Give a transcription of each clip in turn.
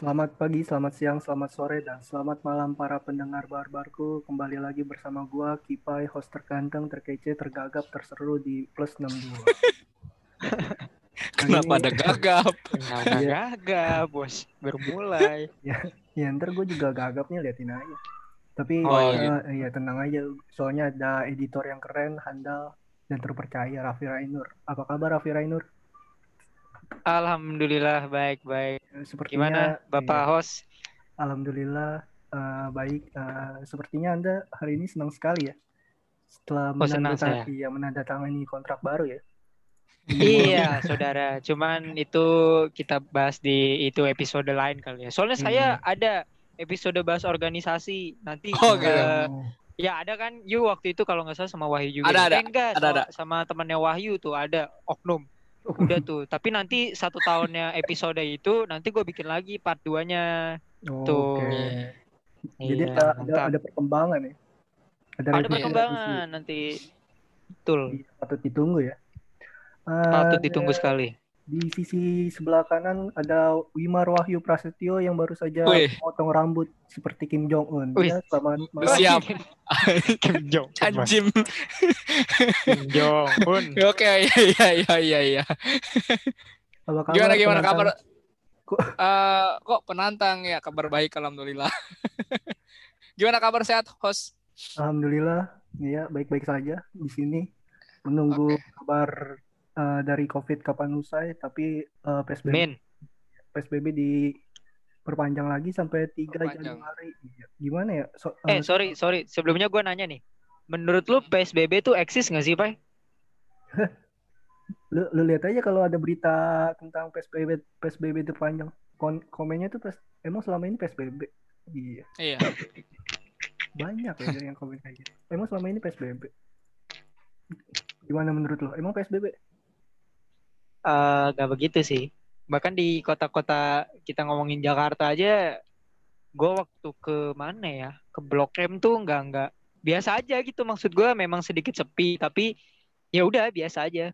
Selamat pagi, selamat siang, selamat sore, dan selamat malam para pendengar barbarku. Kembali lagi bersama gua, Kipai, host terganteng, terkece, tergagap, terseru di Plus 62. Kenapa ada gagap? Kenapa gagap, bos? Bermulai. ya, ya ntar gue juga gagap nih, liatin aja. Tapi Oh, eh, ya tenang aja, soalnya ada editor yang keren, handal, dan terpercaya, Raffi Rainur. Apa kabar Raffi Rainur? Alhamdulillah baik-baik. Eh, Sepertinya, Gimana, Bapak iya, host? Alhamdulillah eh, baik. Eh, sepertinya Anda hari ini senang sekali ya. Setelah Oh, senang menandatangani, saya. iya, menandatangani kontrak baru ya. Iya, saudara. Cuman itu kita bahas di itu episode lain kali ya. Soalnya saya ada episode bahas organisasi nanti. Oh, gitu. ya ada kan, you waktu itu kalau nggak salah sama Wahyu juga. Ada, ada. Eh, enggak, Ada, sama, ada. sama temannya Wahyu tuh ada oknum. Udah tuh. Tapi nanti satu tahunnya episode itu nanti gue bikin lagi part 2-nya. oh, Tuh. Oke. Jadi Iya, ada, ada mantap. ada perkembangan ya. Ada revisi- perkembangan nanti. Betul. Iya, Patut ditunggu ya. Patut ditunggu sekali. Di sisi sebelah kanan ada Wimar Wahyu Prasetyo yang baru saja Wih. potong rambut seperti Kim Jong Un. Wih. Ya, selamat malam. Siap. Kim Jong. Anjim. Kim Jong Un. Oke, iya iya iya iya iya. Apa kabar, Gimana gimana penantang? kabar? Eh, kok penantang ya kabar baik alhamdulillah. gimana kabar sehat host? Alhamdulillah, ya baik-baik saja di sini. Menunggu kabar eh, dari COVID kapan usai, tapi eh, PSBB Men, PSBB diperpanjang lagi sampai 3 Perpanjang. Januari. Iya. Gimana ya? So- eh eh, sorry sorry. Sebelumnya gue nanya nih. Menurut lu PSBB tuh eksis nggak sih, Pak? lu, lu lihat aja kalau ada berita tentang PSBB PSBB itu panjang. Kon- komennya tuh pas emang selama ini PSBB. Iya, Iya. banyak ya yang komen kayak gitu. Emang selama ini PSBB. Gimana menurut lo? Emang PSBB? Eh nggak begitu sih. Bahkan di kota-kota kita ngomongin Jakarta aja, gue waktu ke mana ya? Ke Blok M tuh nggak nggak biasa aja gitu. Maksud gue memang sedikit sepi, tapi ya udah biasa aja.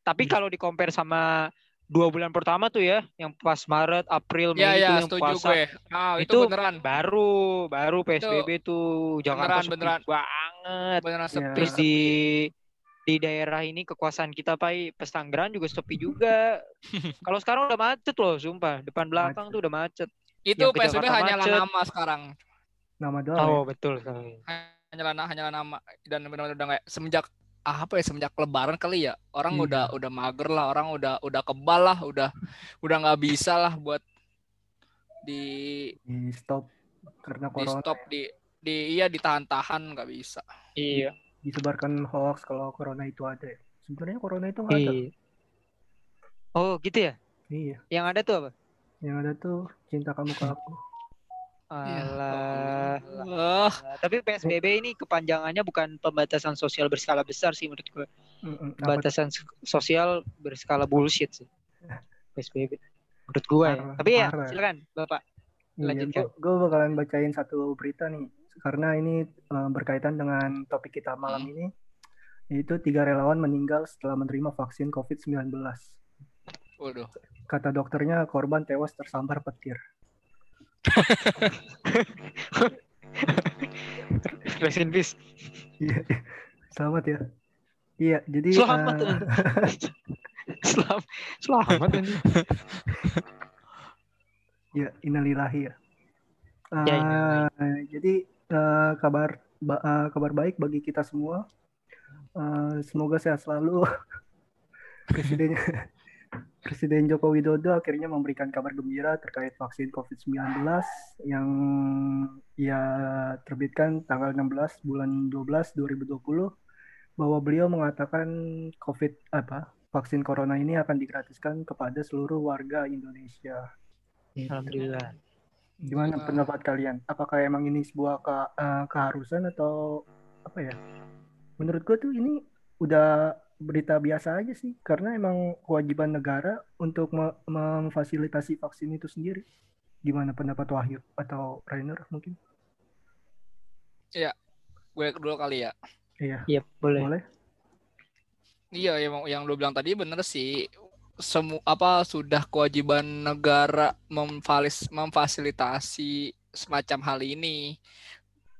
Tapi Hmm. kalau di compare sama dua bulan pertama tuh ya, yang pas Maret, April, Mei Iya itu yang puasa, gue. Ah, itu, Itu beneran. baru baru PSBB tuh Jakarta beneran, sepi beneran. banget. Beneran sepi. Terus sepi. di di daerah ini kekuasaan kita pai Pestanggeran juga sepi juga. Kalau sekarang udah macet loh, sumpah. Depan belakang Macet. tuh udah macet. itu PSBB hanyalah macet. nama sekarang. Nama doang. Oh, ya? betul sekali. Hanyalah hanyalah nama dan benar-benar udah kayak semenjak ah, apa ya semenjak lebaran kali ya orang Iya. udah udah mager lah orang udah udah kebal lah udah udah nggak bisa lah buat di Di stop karena di corona stop di di iya ditahan-tahan nggak bisa Iya. Disebarkan hoax kalau corona itu ada ya. Sebenarnya corona itu nggak ada. Iya. Oh, gitu ya? Iya. Yang ada tuh apa? Yang ada tuh cinta kamu ke aku. Iya. Alah. Wah, Tapi PSBB ini kepanjangannya bukan pembatasan sosial berskala besar sih menurut gue. Mm-mm. Pembatasan sosial berskala bullshit sih. PSBB. Menurut gue ya. Tapi ya, parah. silakan Bapak. Lanjutkan. Iya, gue bakalan bacain satu berita nih karena ini eh, berkaitan dengan topik kita malam Hmm. ini yaitu tiga relawan meninggal setelah menerima vaksin COVID-19. waduh. Kata dokternya korban tewas tersambar petir. Rest in peace. Iya, selamat ya. Iya, jadi Selamat. eh, Selamat. Selamat ini. ya innalillahi ya. Ya, Eh, innalillahi. jadi eh, kabar ba- eh, kabar baik bagi kita semua. Eh, semoga sehat selalu. Presiden Presiden Joko Widodo akhirnya memberikan kabar gembira terkait vaksin COVID-19 yang ia terbitkan tanggal 16 bulan 12 2020 bahwa beliau mengatakan COVID apa vaksin corona ini akan digratiskan kepada seluruh warga Indonesia. Alhamdulillah. Gimana Wah. pendapat kalian? Apakah emang ini sebuah ke- eh, keharusan atau apa ya? Menurut gue tuh ini udah berita biasa aja sih, karena emang kewajiban negara untuk me- memfasilitasi vaksin itu sendiri. Gimana pendapat Wahyu atau Rainer mungkin? Gue dulu kali ya. Iya, Iya, boleh. boleh. Iya, yang yang lu bilang tadi bener sih. Semu apa sudah kewajiban negara memfalis, memfasilitasi semacam hal ini.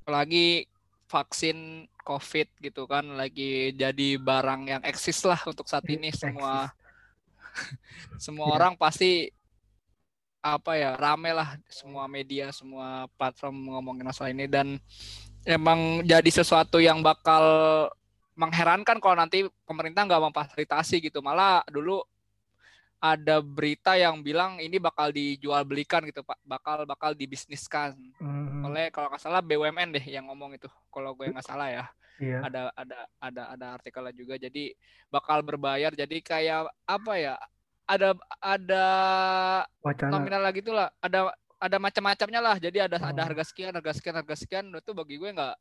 Apalagi vaksin COVID gitu kan lagi jadi barang yang eksis lah untuk saat ini semua semua Ya. orang pasti apa ya rame lah semua media semua platform ngomongin masalah ini dan emang jadi sesuatu yang bakal mengherankan kalau nanti pemerintah nggak memfasilitasi gitu malah dulu ada berita yang bilang ini bakal dijual belikan gitu pak. Bakal bakal dibisniskan. Hmm, oleh kalau nggak salah BUMN deh yang ngomong itu kalau gue nggak salah ya. Iya. ada ada ada ada artikelnya juga. Jadi bakal berbayar. Jadi kayak apa ya ada ada Wacana. nominal lagi tuh lah. Ada ada macam-macamnya lah. Jadi ada ada Oh. harga sekian harga sekian harga sekian. Itu bagi gue nggak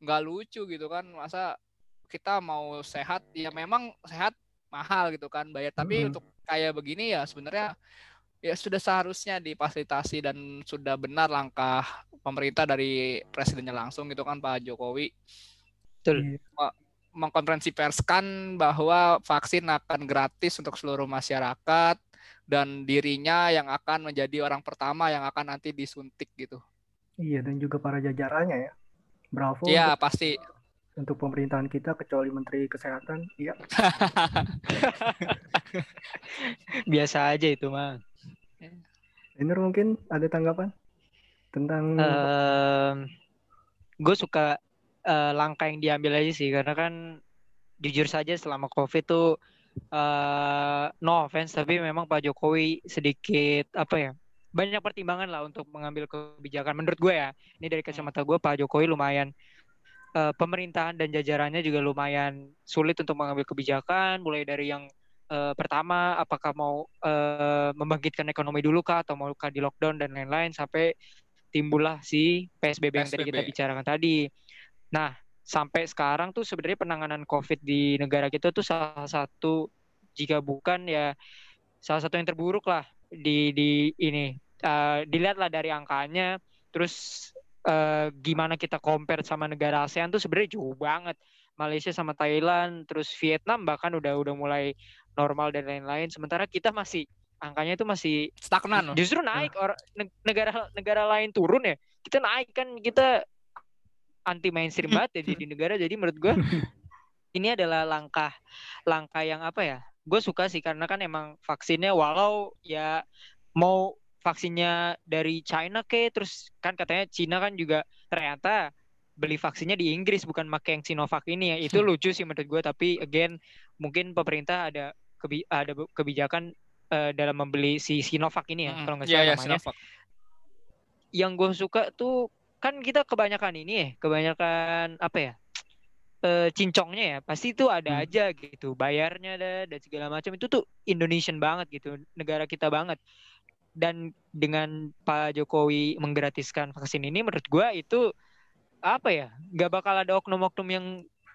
nggak lucu gitu kan. Masa kita mau sehat? Ya memang sehat mahal gitu kan bayar tapi Mm-mm. untuk kayak begini ya sebenarnya ya sudah seharusnya difasilitasi dan sudah benar langkah pemerintah dari presidennya langsung gitu kan Pak Jokowi Betul. Iya. mengkonferensi perskan bahwa vaksin akan gratis untuk seluruh masyarakat dan dirinya yang akan menjadi orang pertama yang akan nanti disuntik gitu. Iya dan juga para jajarannya ya. Bravo Ya untuk, pasti. Untuk pemerintahan kita kecuali Menteri Kesehatan. Iya. Biasa aja itu mah. Ainur mungkin ada tanggapan tentang gue suka eh, langkah yang diambil aja sih karena kan jujur saja selama covid tuh eh, no offense tapi memang Pak Jokowi sedikit apa ya banyak pertimbangan lah untuk mengambil kebijakan menurut gue ya ini dari kacamata gue Pak Jokowi lumayan eh, pemerintahan dan jajarannya juga lumayan sulit untuk mengambil kebijakan mulai dari yang eh, pertama apakah mau eh, membangkitkan ekonomi dulu kah atau mau kah di lockdown dan lain-lain sampai timbullah si PSBB, yang tadi kita PSBB. bicarakan tadi. Nah, sampai sekarang tuh sebenarnya penanganan COVID di negara kita tuh salah satu jika bukan ya salah satu yang terburuk lah di di ini. Eh, dilihatlah dari angkanya, terus eh, gimana kita compare sama negara ASEAN tuh sebenarnya jauh banget. Malaysia sama Thailand, terus Vietnam bahkan udah udah mulai normal dan lain-lain. Sementara kita masih angkanya itu masih Stagnan. Justru naik orang negara negara lain turun ya. Kita naik kan kita anti mainstream banget ya di negara. Jadi menurut gue ini adalah langkah langkah yang apa ya? Gue suka sih karena kan emang vaksinnya walau ya mau vaksinnya dari China ke terus kan katanya Cina kan juga ternyata beli vaksinnya di Inggris bukan pakai yang Sinovac ini ya. Itu lucu sih menurut gue tapi again mungkin pemerintah ada kebi ada kebijakan eh, dalam membeli si Sinovac ini ya Mm-mm. kalau nggak Iya, salah iya, namanya Sinovac. yang gue suka tuh kan kita kebanyakan ini ya kebanyakan apa ya eh cincongnya ya pasti itu ada Hmm. aja gitu bayarnya ada dan segala macam itu tuh Indonesian banget gitu negara kita banget dan dengan Pak Jokowi menggratiskan vaksin ini menurut gua itu apa ya nggak bakal ada oknum-oknum yang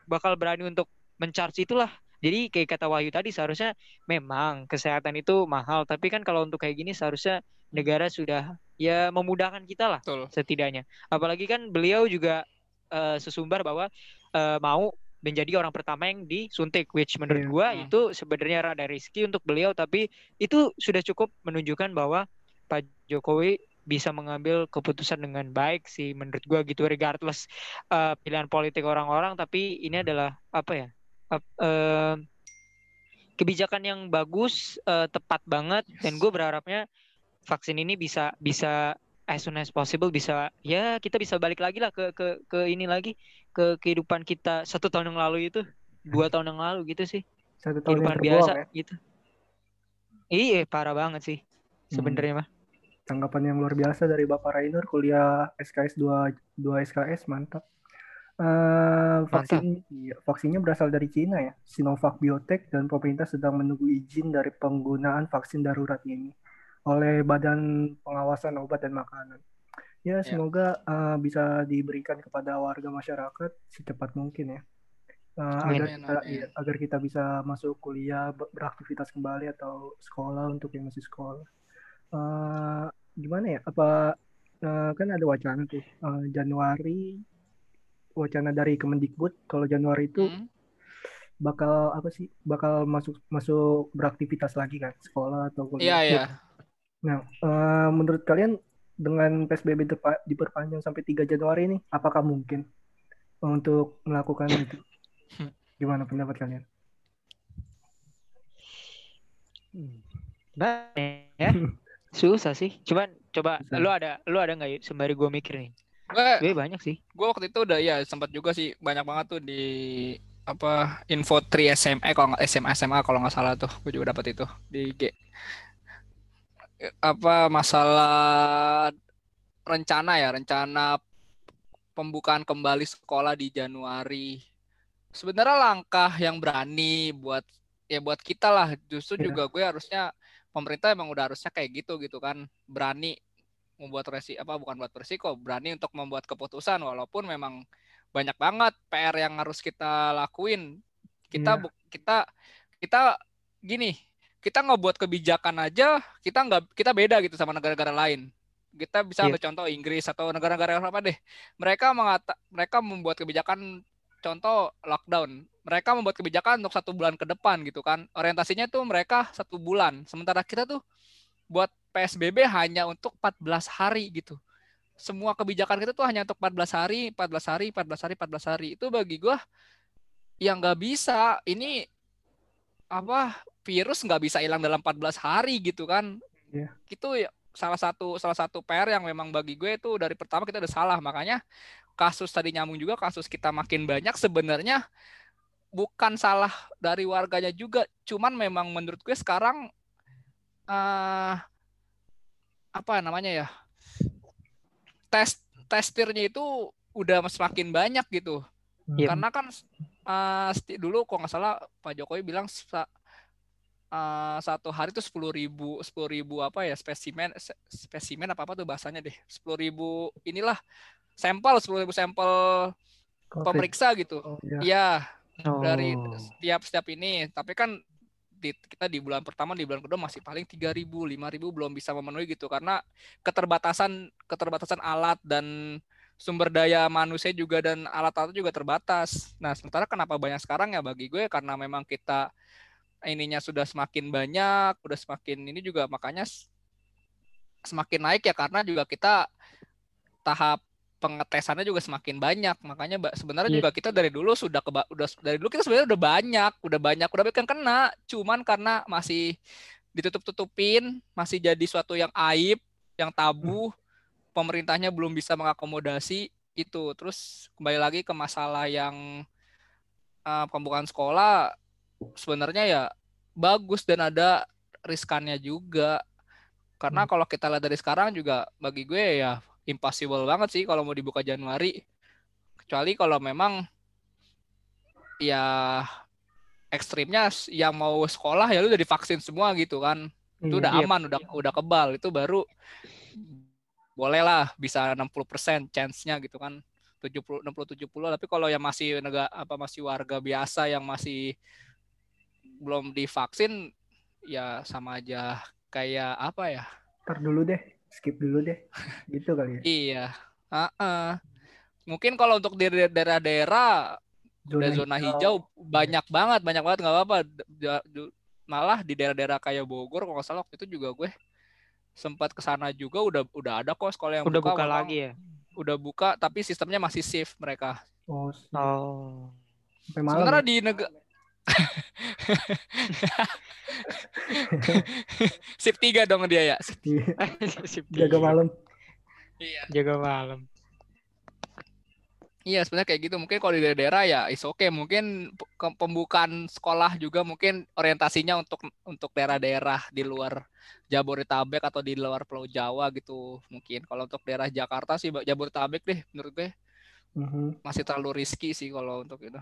bakal berani untuk mencharge itulah jadi kayak kata Wahyu tadi seharusnya memang kesehatan itu mahal tapi kan kalau untuk kayak gini seharusnya negara sudah ya memudahkan kita lah Betul. setidaknya. Apalagi kan beliau juga eh, sesumbar bahwa eh, mau menjadi orang pertama yang disuntik, which menurut Iya. gua Hmm. itu sebenarnya rada risky untuk beliau, tapi itu sudah cukup menunjukkan bahwa Pak Jokowi bisa mengambil keputusan dengan baik sih menurut gua gitu, regardless eh, pilihan politik orang-orang, tapi ini adalah apa ya? ap- eh, kebijakan yang bagus, eh, tepat banget, dan gue berharapnya vaksin ini bisa bisa as soon as possible bisa ya kita bisa balik lagi lah ke ke ke ini lagi ke kehidupan kita satu tahun yang lalu itu dua tahun yang lalu gitu sih. Satu tahun yang kehidupan terbuang biasa ya. gitu. Iya parah banget sih sebenarnya mah Tanggapan yang luar biasa dari Bapak Rainur kuliah SKS 2 2 SKS mantap. Eh, vaksin iya, vaksinnya berasal dari Cina ya, Sinovac Biotech dan pemerintah sedang menunggu izin dari penggunaan vaksin darurat ini oleh Badan Pengawasan Obat dan Makanan. Ya, semoga eh, bisa diberikan kepada warga masyarakat secepat mungkin ya. Amin. agar kita amin. iya, agar kita bisa masuk kuliah ber- beraktivitas kembali atau sekolah untuk yang masih sekolah. Eh, gimana ya? Apa eh, kan ada wacana tuh eh, Januari wacana dari Kemendikbud kalau Januari itu Hmm. bakal apa sih? Bakal masuk masuk beraktivitas lagi kan, sekolah atau Iya, kuliah. iya. Nah, eh, menurut kalian dengan PSBB diperpa- diperpanjang sampai 3 Januari ini, apakah mungkin untuk melakukan itu? Gimana pendapat kalian? Nah, ya. Susah sih. Cuman coba Susah. lu ada lu ada nggak sembari gue mikir nih. Gue Gue banyak sih. gue waktu itu udah ya sempat juga sih banyak banget tuh di apa info 3 SMA kalau nggak SMA SMA kalau nggak salah tuh gue juga dapat itu di IG apa masalah rencana ya rencana pembukaan kembali sekolah di Januari. Sebenarnya langkah yang berani buat ya buat kita lah. Justru Iya. juga gue harusnya pemerintah emang udah harusnya kayak gitu gitu kan. Berani membuat resi apa bukan buat resiko berani untuk membuat keputusan walaupun memang banyak banget PR yang harus kita lakuin. Kita bu- kita kita gini kita ngebuat kebijakan aja kita nggak kita beda gitu sama negara-negara lain. Kita bisa Iya. ambil contoh Inggris atau negara-negara apa deh. Mereka mengata mereka membuat kebijakan contoh lockdown. Mereka membuat kebijakan untuk satu bulan ke depan gitu kan. Orientasinya tuh mereka satu bulan. Sementara kita tuh buat PSBB hanya untuk 14 hari gitu. Semua kebijakan kita tuh hanya untuk 14 hari 14 hari 14 hari 14 hari. Itu bagi gua yang nggak bisa ini apa virus nggak bisa hilang dalam 14 hari gitu kan Iya. itu ya salah satu salah satu PR yang memang bagi gue itu dari pertama kita udah salah makanya kasus tadi nyambung juga kasus kita makin banyak sebenarnya bukan salah dari warganya juga cuman memang menurut gue sekarang eh apa namanya ya tes testirnya itu udah semakin banyak gitu Iya. karena kan eh, sti- dulu kok nggak salah Pak Jokowi bilang eh, satu hari itu sepuluh ribu sepuluh ribu apa ya spesimen spesimen apa apa tuh bahasanya deh sepuluh ribu inilah sampel sepuluh ribu sampel Covid. pemeriksa gitu Oh, iya. Iya Oh. dari setiap setiap ini tapi kan di, kita di bulan pertama di bulan kedua masih paling 3000 5000 belum bisa memenuhi gitu karena keterbatasan keterbatasan alat dan sumber daya manusia juga dan alat-alat juga terbatas. Nah, sementara kenapa banyak sekarang ya bagi gue karena memang kita ininya sudah semakin banyak, udah semakin ini juga makanya semakin naik ya karena juga kita tahap pengetesannya juga semakin banyak. Makanya sebenarnya Iya. juga kita dari dulu sudah keba udah dari dulu kita sebenarnya udah banyak, udah banyak, udah banyak yang kena. Cuman karena masih ditutup-tutupin, masih jadi suatu yang aib, yang tabu, pemerintahnya belum bisa mengakomodasi itu. Terus kembali lagi ke masalah yang eh, pembukaan sekolah sebenarnya ya bagus dan ada riskannya juga. Karena kalau kita lihat dari sekarang juga bagi gue ya impossible banget sih kalau mau dibuka Januari. Kecuali kalau memang ya ekstrimnya yang mau sekolah ya lu udah divaksin semua gitu kan. Itu Iya. udah Iya. aman, udah udah kebal. Itu baru bolehlah bisa 60% chance-nya gitu kan. 70 60 70 tapi kalau yang masih negara apa masih warga biasa yang masih belum divaksin ya sama aja kayak apa ya? Ntar dulu deh, skip dulu deh. Gitu kali ya. Iya. Heeh. Mungkin kalau untuk di daerah-daerah udah zona hijau banyak banget, banyak banget nggak apa-apa. Malah di daerah-daerah kayak Bogor kalau nggak salah waktu itu juga gue sempat ke sana juga udah udah ada kok sekolah yang Udah buka, buka lagi ya? udah buka tapi sistemnya masih shift mereka. Oh, Oh. sampai malam. Sementara ya? di negara shift 3 dong dia ya. Iya, Sip, Jaga malam. Iya. Jaga malam. Iya sebenarnya kayak gitu mungkin kalau di daerah-daerah ya is oke mungkin p- ke- pembukaan sekolah juga mungkin orientasinya untuk untuk daerah-daerah di luar Jabodetabek atau di luar Pulau Jawa gitu mungkin kalau untuk daerah Jakarta sih Jabodetabek deh menurut gue Mhm. masih terlalu risky sih kalau untuk itu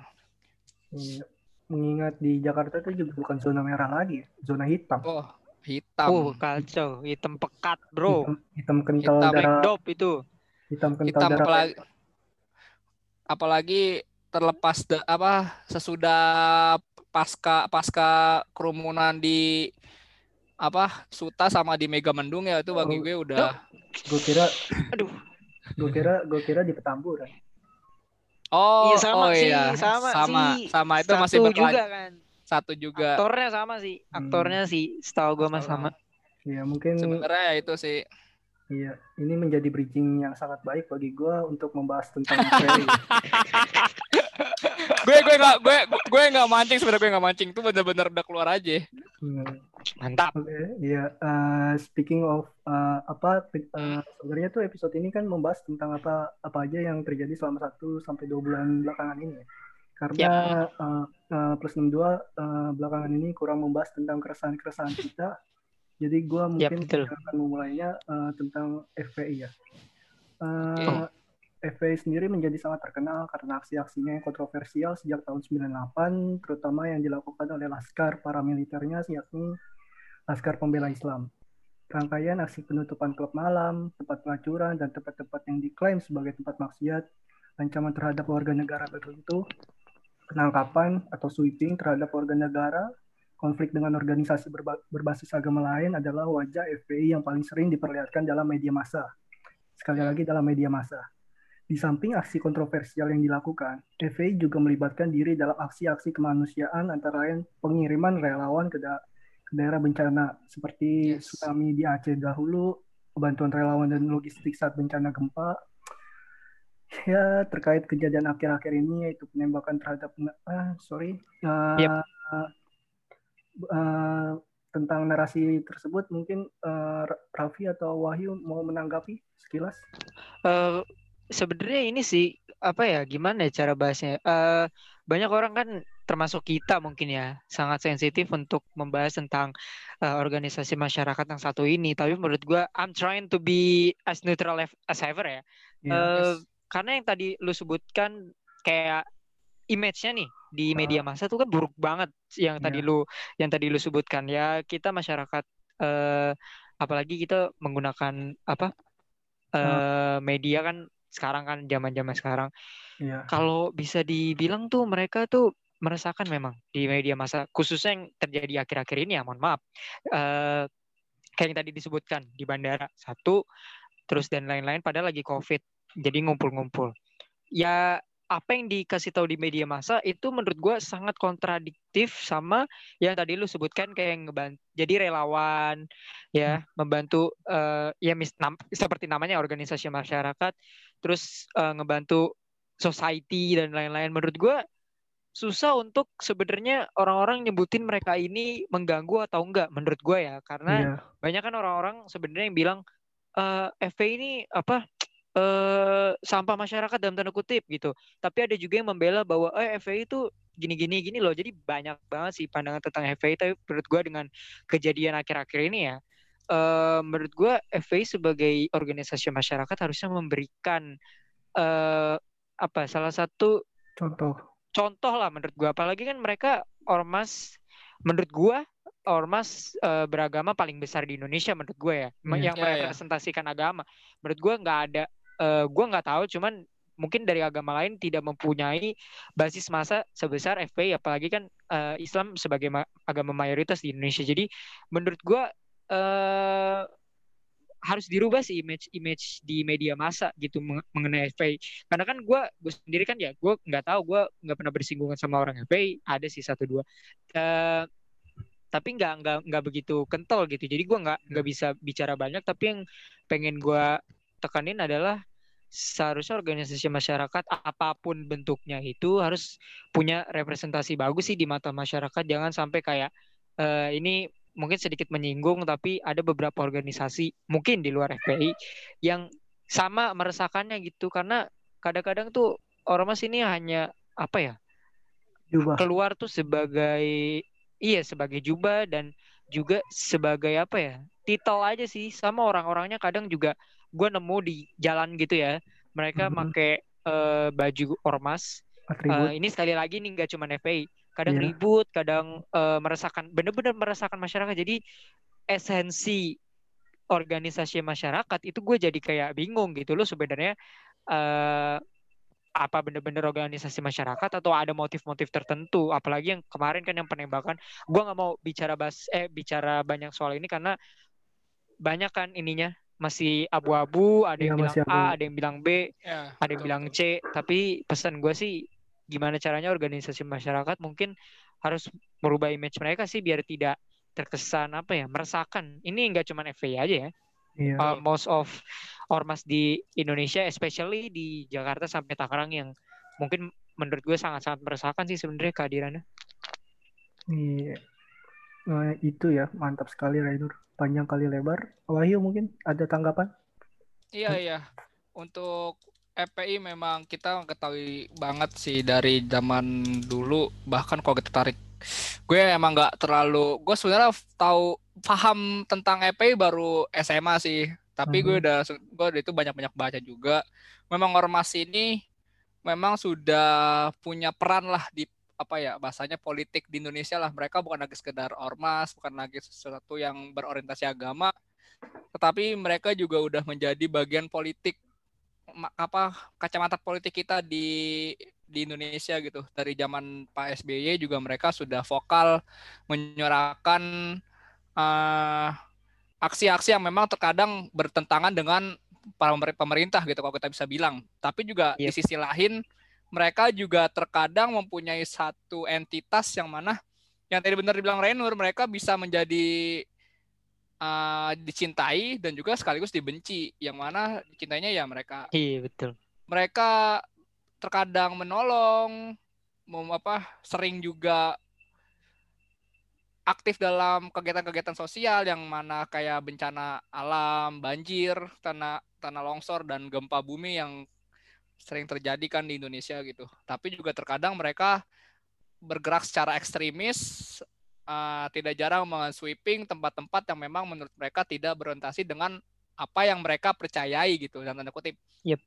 Iya. Mengingat di Jakarta itu juga bukan zona merah lagi, ya, zona hitam. oh hitam Oh, kacau. Hitam pekat, bro. Hitam, hitam kental Hitam. darah, dop itu. hitam kental hitam darah. apalagi apalagi terlepas da- apa sesudah pasca pasca kerumunan di apa Suta sama di Mega Mendung ya itu bagi Oh. gue udah Gue kira, Aduh. gue kira, gue kira di Petamburan. Oh, Iya, sama oh sih, iya. sama sama, sih. sama itu masih Satu berkelan- juga kan. satu juga. Aktornya sama sih. Hmm. Aktornya sih setahu gue mah sama. Iya mungkin Sebenarnya ya itu sih. Iya ini menjadi bridging yang sangat baik bagi gue untuk membahas tentang gue gue nggak gue gue nggak mancing sebenarnya gue nggak mancing itu bener-bener udah keluar aja. Hmm. Mantap. Oke, iya. eh, speaking of eh, apa eh, sebenarnya tuh episode ini kan membahas tentang apa apa aja yang terjadi selama satu sampai dua bulan belakangan ini. ya. Karena eh, eh, plus 62 eh, belakangan ini kurang membahas tentang keresahan-keresahan kita. Jadi gua mungkin betul. akan memulainya eh, tentang FPI ya. Eh, Oke. FPI sendiri menjadi sangat terkenal karena aksi-aksinya yang kontroversial sejak tahun 98, terutama yang dilakukan oleh laskar paramiliternya yakni Laskar Pembela Islam. Rangkaian aksi penutupan klub malam, tempat pelacuran, dan tempat-tempat yang diklaim sebagai tempat maksiat, ancaman terhadap warga negara tertentu, penangkapan atau sweeping terhadap warga negara, konflik dengan organisasi berba- berbasis agama lain adalah wajah FPI yang paling sering diperlihatkan dalam media massa. Sekali lagi dalam media massa. Di samping aksi kontroversial yang dilakukan, FPI juga melibatkan diri dalam aksi-aksi kemanusiaan antara lain pengiriman relawan ke, da- ke daerah bencana seperti Yes. tsunami di Aceh dahulu, bantuan relawan dan logistik saat bencana gempa. Ya, terkait kejadian akhir-akhir ini yaitu penembakan terhadap ah sorry uh, Yep. Uh, tentang narasi tersebut mungkin uh, Raffi atau Wahyu mau menanggapi sekilas? Eh sebenarnya ini sih apa ya gimana ya cara bahasnya? Eh banyak orang kan termasuk kita mungkin ya sangat sensitif untuk membahas tentang eh, organisasi masyarakat yang satu ini. Tapi menurut gua I'm trying to be as neutral as ever ya. Ya, Eh, karena yang tadi lu sebutkan kayak image-nya nih di media massa tuh kan buruk banget yang tadi Iya. lu yang tadi lu sebutkan. Ya kita masyarakat eh apalagi kita menggunakan apa eh media kan sekarang kan zaman-zaman sekarang. Ya, kalau bisa dibilang tuh mereka tuh merasakan memang di media massa khususnya yang terjadi akhir-akhir ini ya mohon maaf. Eh kayak yang tadi disebutkan di bandara satu terus dan lain-lain padahal lagi covid jadi ngumpul-ngumpul. Ya apa yang dikasih tahu di media massa itu menurut gue sangat kontradiktif sama yang tadi lu sebutkan kayak ngebantu jadi relawan ya membantu eh, ya mis- nam- seperti namanya organisasi masyarakat terus eh, ngebantu society dan lain-lain. Menurut gue susah untuk sebenarnya orang-orang nyebutin mereka ini mengganggu atau enggak menurut gue ya. Karena iya, banyak kan orang-orang sebenarnya yang bilang eh FPI ini apa eh sampah masyarakat dalam tanda kutip gitu. Tapi ada juga yang membela bahwa eh FPI itu gini-gini gini loh. Jadi banyak banget sih pandangan tentang FPI tapi menurut gua dengan kejadian akhir-akhir ini ya eh menurut gua FPI sebagai organisasi masyarakat harusnya memberikan eh apa salah satu contoh. contoh lah menurut gua apalagi kan mereka ormas menurut gua ormas eh, beragama paling besar di Indonesia menurut gue ya. Me- yang Iya, iya. merepresentasikan agama menurut gua nggak ada eh, gua nggak tahu cuman mungkin dari agama lain tidak mempunyai basis masa sebesar FPI apalagi kan eh, Islam sebagai ma- agama mayoritas di Indonesia. Jadi menurut gua eh harus dirubah sih image image di media massa gitu meng- mengenai FPI karena kan gue gue sendiri kan ya gue nggak tahu gue nggak pernah bersinggungan sama orang FPI ada sih satu dua. Eh, tapi nggak nggak nggak begitu kental gitu. Jadi gue nggak nggak bisa bicara banyak tapi yang pengen gue tekanin adalah seharusnya organisasi masyarakat apa pun bentuknya itu harus punya representasi bagus sih di mata masyarakat. Jangan sampai kayak eh, ini mungkin sedikit menyinggung tapi ada beberapa organisasi mungkin di luar FPI yang sama meresahkannya gitu. Karena kadang-kadang tuh ormas ini hanya apa ya Jubah. keluar tuh sebagai iya sebagai jubah dan juga sebagai apa ya titel aja sih. Sama orang-orangnya kadang juga gue nemu di jalan gitu ya. Mereka Mhm. pakai eh, baju ormas. Atribut. Eh, ini sekali lagi nih nggak cuma FPI kadang Iya. ribut kadang eh, meresahkan bener-bener meresahkan masyarakat. Jadi esensi organisasi masyarakat itu gue jadi kayak bingung gitu loh sebenarnya eh apa bener-bener organisasi masyarakat atau ada motif-motif tertentu. Apalagi yang kemarin kan yang penembakan. Gue nggak mau bicara bas eh bicara banyak soal ini karena banyak kan ininya masih abu-abu, ada Iya, yang bilang masih A, ada yang bilang B, Ya, ada yang betul. bilang C. Tapi pesan gue sih gimana caranya organisasi masyarakat mungkin harus merubah image mereka sih biar tidak terkesan apa ya meresahkan. Ini nggak cuma FPI aja ya. Iya. Uh, most of ormas di Indonesia, especially di Jakarta sampai Tangerang yang mungkin menurut gue sangat-sangat meresahkan sih sebenarnya kehadirannya. Iya. Nah, itu ya, mantap sekali Rainur. Panjang kali lebar. Wahyu mungkin ada tanggapan? Iya iya. Untuk FPI memang kita ketahui banget sih dari zaman dulu bahkan kalau kita tarik gue emang nggak terlalu gue sebenarnya tahu paham tentang FPI baru SMA sih tapi gue Mhm. udah gue udah itu banyak-banyak baca juga memang ormas ini memang sudah punya peran lah di apa ya bahasanya politik di Indonesia lah. Mereka bukan lagi sekedar ormas bukan lagi sesuatu yang berorientasi agama tetapi mereka juga udah menjadi bagian politik apa kacamata politik kita di di Indonesia gitu. Dari zaman Pak SBY juga mereka sudah vokal menyuarakan eh, aksi-aksi yang memang terkadang bertentangan dengan para pemer- pemerintah gitu kalau kita bisa bilang. Tapi juga di Yep. sisi lain mereka juga terkadang mempunyai satu entitas yang mana yang tadi benar dibilang Renur mereka bisa menjadi uh, dicintai dan juga sekaligus dibenci. Yang mana dicintainya ya mereka Iya betul. mereka terkadang menolong, mem, apa sering juga aktif dalam kegiatan-kegiatan sosial yang mana kayak bencana alam, banjir, tanah tanah longsor dan gempa bumi yang sering terjadi kan di Indonesia gitu. Tapi juga terkadang mereka bergerak secara ekstremis, uh, tidak jarang men-sweeping tempat-tempat yang memang menurut mereka tidak berorientasi dengan apa yang mereka percayai gitu dalam tanda kutip. Yep.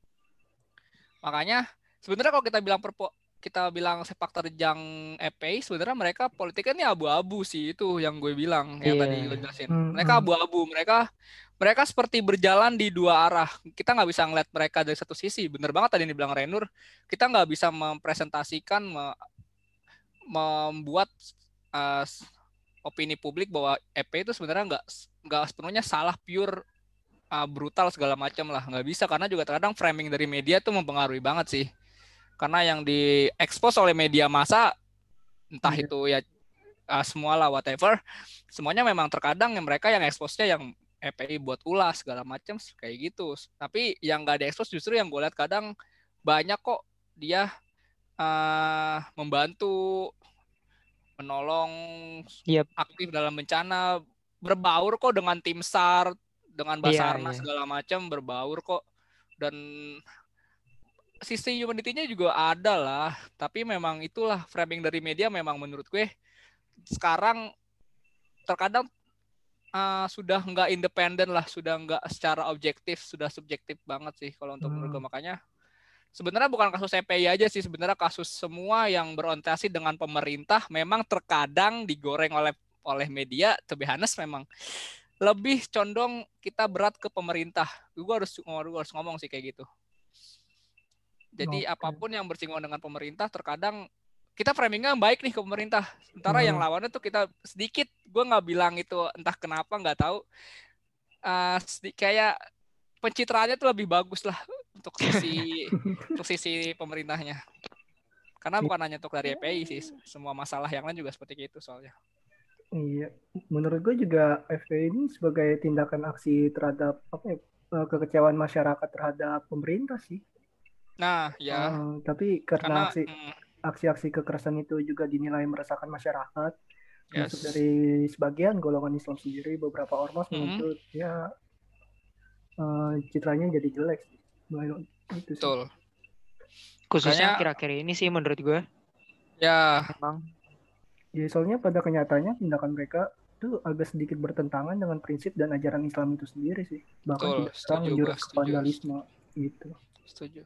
Makanya sebenarnya kalau kita bilang perpo kita bilang sepak terjang EPI sebenarnya mereka politiknya ini abu-abu sih itu yang gue bilang yang Iya. tadi lo jelasin. Hmm, Mereka hmm. abu-abu, mereka mereka seperti berjalan di dua arah. Kita nggak bisa ngeliat mereka dari satu sisi. Bener banget tadi yang dibilang Renur. Kita nggak bisa mempresentasikan, me- membuat uh, opini publik bahwa EP itu sebenarnya nggak nggak sepenuhnya salah pure uh, brutal segala macam lah nggak bisa karena juga terkadang framing dari media tuh mempengaruhi banget sih karena yang diekspos oleh media massa entah Iya. itu ya uh, semua lah whatever semuanya memang terkadang yang mereka yang eksposnya yang EPI buat ulas segala macam kayak gitu tapi yang nggak diekspos justru yang gue lihat kadang banyak kok dia uh, membantu menolong Yep. aktif dalam bencana berbaur kok dengan tim SAR dengan Basarnas iya. segala macam berbaur kok dan sisi humanity-nya juga ada lah. Tapi memang itulah framing dari media memang menurut gue sekarang terkadang uh, sudah nggak independen lah sudah nggak secara objektif sudah subjektif banget sih kalau untuk menurut gue. Hmm. makanya sebenarnya bukan kasus EPI aja sih sebenarnya kasus semua yang berorientasi dengan pemerintah memang terkadang digoreng oleh oleh media. To be honest memang lebih condong kita berat ke pemerintah. Gue harus gue harus ngomong sih kayak gitu jadi Oke. apa pun yang bersinggungan dengan pemerintah terkadang kita framingnya baik nih ke pemerintah sementara yang Hmm. lawannya tuh kita sedikit gue nggak bilang itu entah kenapa nggak tahu Eh, sedi- kayak pencitraannya tuh lebih bagus lah untuk sisi untuk sisi pemerintahnya karena bukan hanya untuk dari EPI sih semua masalah yang lain juga seperti itu soalnya Iya, menurut gue juga FPI ini sebagai tindakan aksi terhadap apa ya, eh, kekecewaan masyarakat terhadap pemerintah sih. Nah ya Eh, tapi karena karena aksi mm, aksi-aksi kekerasan itu juga dinilai meresahkan masyarakat, termasuk yes. dari sebagian golongan Islam sendiri, beberapa ormas Mhm. menuntut ya eh, citranya jadi jelek sih. Mulai itu sih. betul Khususnya akhir-akhir ini sih menurut gue ya memang Ya, soalnya pada kenyataannya tindakan mereka itu agak sedikit bertentangan dengan prinsip dan ajaran Islam itu sendiri sih. Bahkan Betul, tidak setuju, menjurus ke setuju. vandalisme gitu. setuju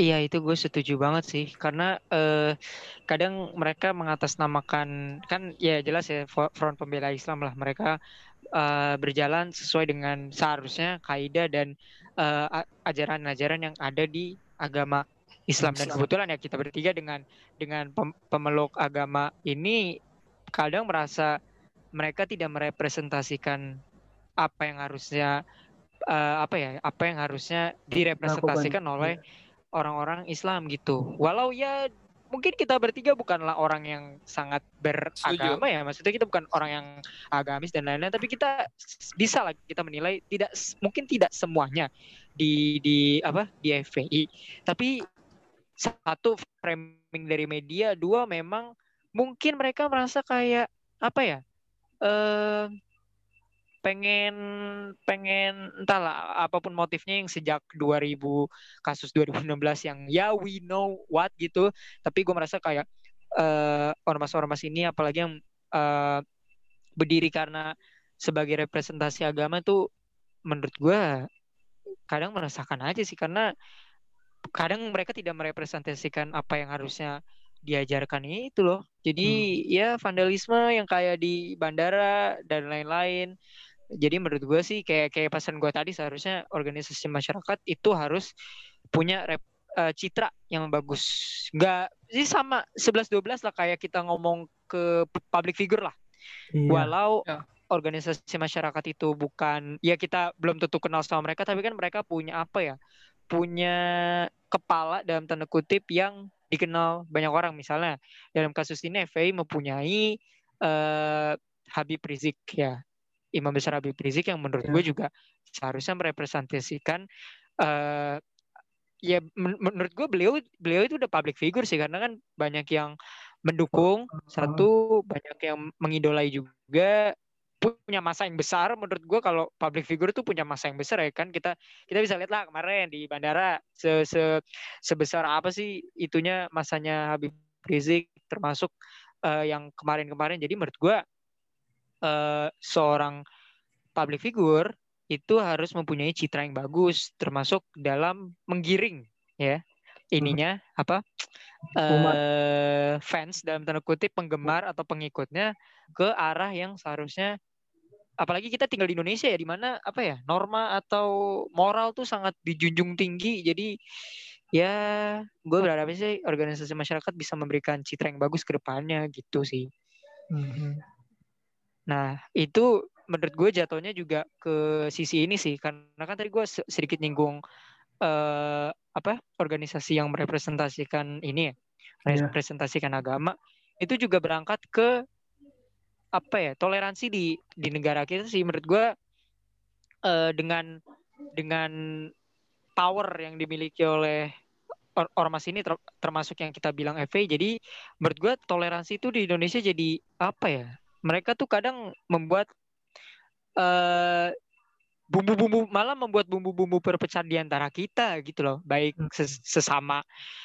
Iya itu gue setuju banget sih. Karena eh, kadang mereka mengatasnamakan kan ya jelas ya Front Pembela Islam lah. Mereka eh, berjalan sesuai dengan seharusnya kaidah dan eh, ajaran-ajaran yang ada di agama Islam. Dan kebetulan ya kita bertiga dengan dengan pem- pemeluk agama ini kadang merasa mereka tidak merepresentasikan apa yang harusnya eh, apa ya apa yang harusnya direpresentasikan Lakukan. oleh orang-orang Islam gitu. Walau ya mungkin kita bertiga bukanlah orang yang sangat beragama ya, maksudnya kita bukan orang yang agamis dan lain-lain, tapi kita bisa lah kita menilai tidak mungkin tidak semuanya di di apa di FPI, tapi satu framing dari media, dua memang mungkin mereka merasa kayak apa ya eh pengen pengen entahlah apa pun motifnya yang sejak 2000 kasus 2016 yang ya we know what gitu. Tapi gue merasa kayak eh ormas-ormas ini apalagi yang eh, berdiri karena sebagai representasi agama tuh menurut gue kadang merasakan aja sih. Karena kadang mereka tidak merepresentasikan apa yang harusnya diajarkan itu loh. Jadi ya vandalisme yang kayak di bandara dan lain-lain jadi menurut gue sih kayak kayak pesan gue tadi seharusnya organisasi masyarakat itu harus punya rep, eh, citra yang bagus. Nggak sih sama 11-12 lah kayak kita ngomong ke public figure lah. Iya. Walau Ya. organisasi masyarakat itu bukan ya kita belum tentu kenal sama mereka tapi kan mereka punya apa ya? Punya kepala dalam tanda kutip yang dikenal banyak orang misalnya dalam kasus ini FPI mempunyai eh, Habib Rizik ya Imam besar Habib Rizik yang menurut Ya. gue juga seharusnya merepresentasikan eh ya men- menurut gue beliau beliau itu udah public figure sih karena kan banyak yang mendukung. Satu banyak yang mengidolai juga. Punya masa yang besar menurut gue kalau public figure tuh punya masa yang besar ya kan. Kita kita bisa lihat lah kemarin di bandara se, se- sebesar apa sih itunya masanya Habib Rizik termasuk eh, yang kemarin-kemarin. Jadi menurut gue eh, seorang public figure itu harus mempunyai citra yang bagus termasuk dalam menggiring ya ininya apa Umat. eh fans dalam tanda kutip penggemar atau pengikutnya ke arah yang seharusnya apalagi kita tinggal di Indonesia ya di mana apa ya norma atau moral tuh sangat dijunjung tinggi jadi ya gue berharap sih organisasi masyarakat bisa memberikan citra yang bagus ke depannya gitu sih Mhm. Nah, itu menurut gue jatuhnya juga ke sisi ini sih, karena kan tadi gue se- sedikit nyinggung eh apa organisasi yang merepresentasikan ini ya, Iya. merepresentasikan agama, itu juga berangkat ke apa ya toleransi di di negara kita sih menurut gue eh dengan dengan power yang dimiliki oleh or- ormas ini ter- termasuk yang kita bilang FA jadi menurut gue toleransi itu di Indonesia jadi apa ya mereka tuh kadang membuat eh bumbu-bumbu malah membuat bumbu-bumbu perpecahan di antara kita gitu loh. Baik Hmm. ses- sesama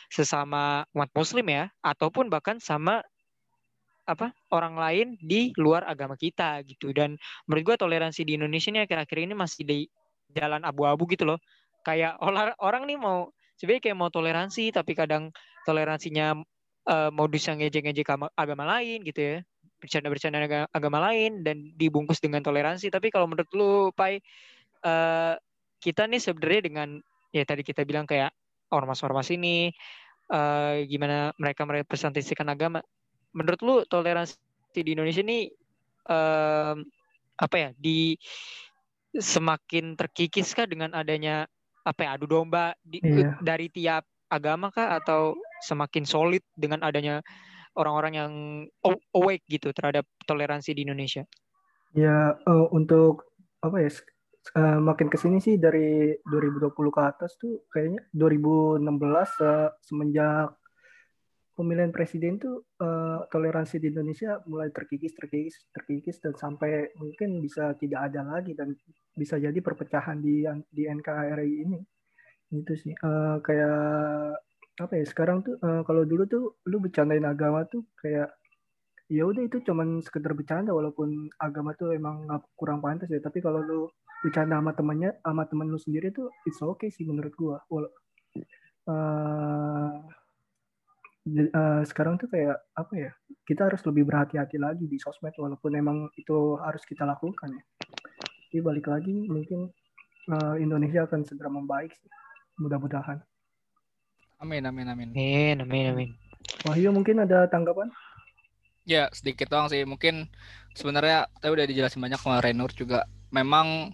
sesama umat muslim ya ataupun bahkan sama apa orang lain di luar agama kita gitu. Dan menurut gua toleransi di Indonesia ini akhir-akhir ini masih di jalan abu-abu gitu loh. Kayak orang orang nih mau sebenarnya kayak mau toleransi tapi kadang toleransinya eh, modus yang ngejek-ngejek agama lain gitu ya bercanda-bercanda aga- agama lain dan dibungkus dengan toleransi tapi kalau menurut lu Pai eh, kita nih sebenarnya dengan ya tadi kita bilang kayak ormas-ormas ini eh, gimana mereka merepresentasikan agama menurut lu toleransi di Indonesia ini em, apa ya di semakin terkikiskah dengan adanya apa ya adu domba di- Iya. dari tiap agama kah atau semakin solid dengan adanya orang-orang yang aw- awake gitu terhadap toleransi di Indonesia? Ya eh, untuk apa ya eh, makin ke sini sih dari 2020 ke atas tuh kayaknya 2016 eh, semenjak pemilihan presiden tuh eh, toleransi di Indonesia mulai terkikis terkikis terkikis dan sampai mungkin bisa tidak ada lagi dan bisa jadi perpecahan di di NKRI ini itu sih Eh, kayak apa ya sekarang tuh eh, kalau dulu tuh lu bercandain agama tuh kayak ya udah itu cuman sekedar bercanda walaupun agama tuh emang nggak kurang pantas ya. Tapi kalau lu bercanda sama temannya sama temen lu sendiri tuh it's okay sih menurut gua. Wala- j- eh, sekarang tuh kayak apa ya kita harus lebih berhati-hati lagi di sosmed walaupun emang itu harus kita lakukan ya. Tapi balik lagi mungkin eh, Indonesia akan segera membaik sih mudah-mudahan Amin, amin, amin. Amin, amin, amin. Wahyu mungkin ada tanggapan Ya, sedikit doang sih. Mungkin sebenarnya tadi udah dijelasin banyak sama Renur juga. Memang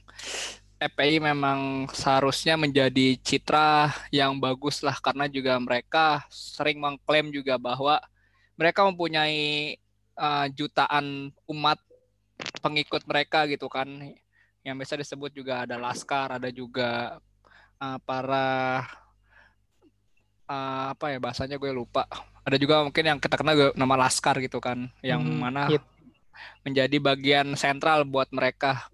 FPI memang seharusnya menjadi citra yang bagus lah karena juga mereka sering mengklaim juga bahwa mereka mempunyai uh, jutaan umat pengikut mereka gitu kan yang biasa disebut juga ada laskar ada juga uh, para uh, apa ya bahasanya gue lupa ada juga mungkin yang kita kenal nama laskar gitu kan yang hmm, mana yep. menjadi bagian sentral buat mereka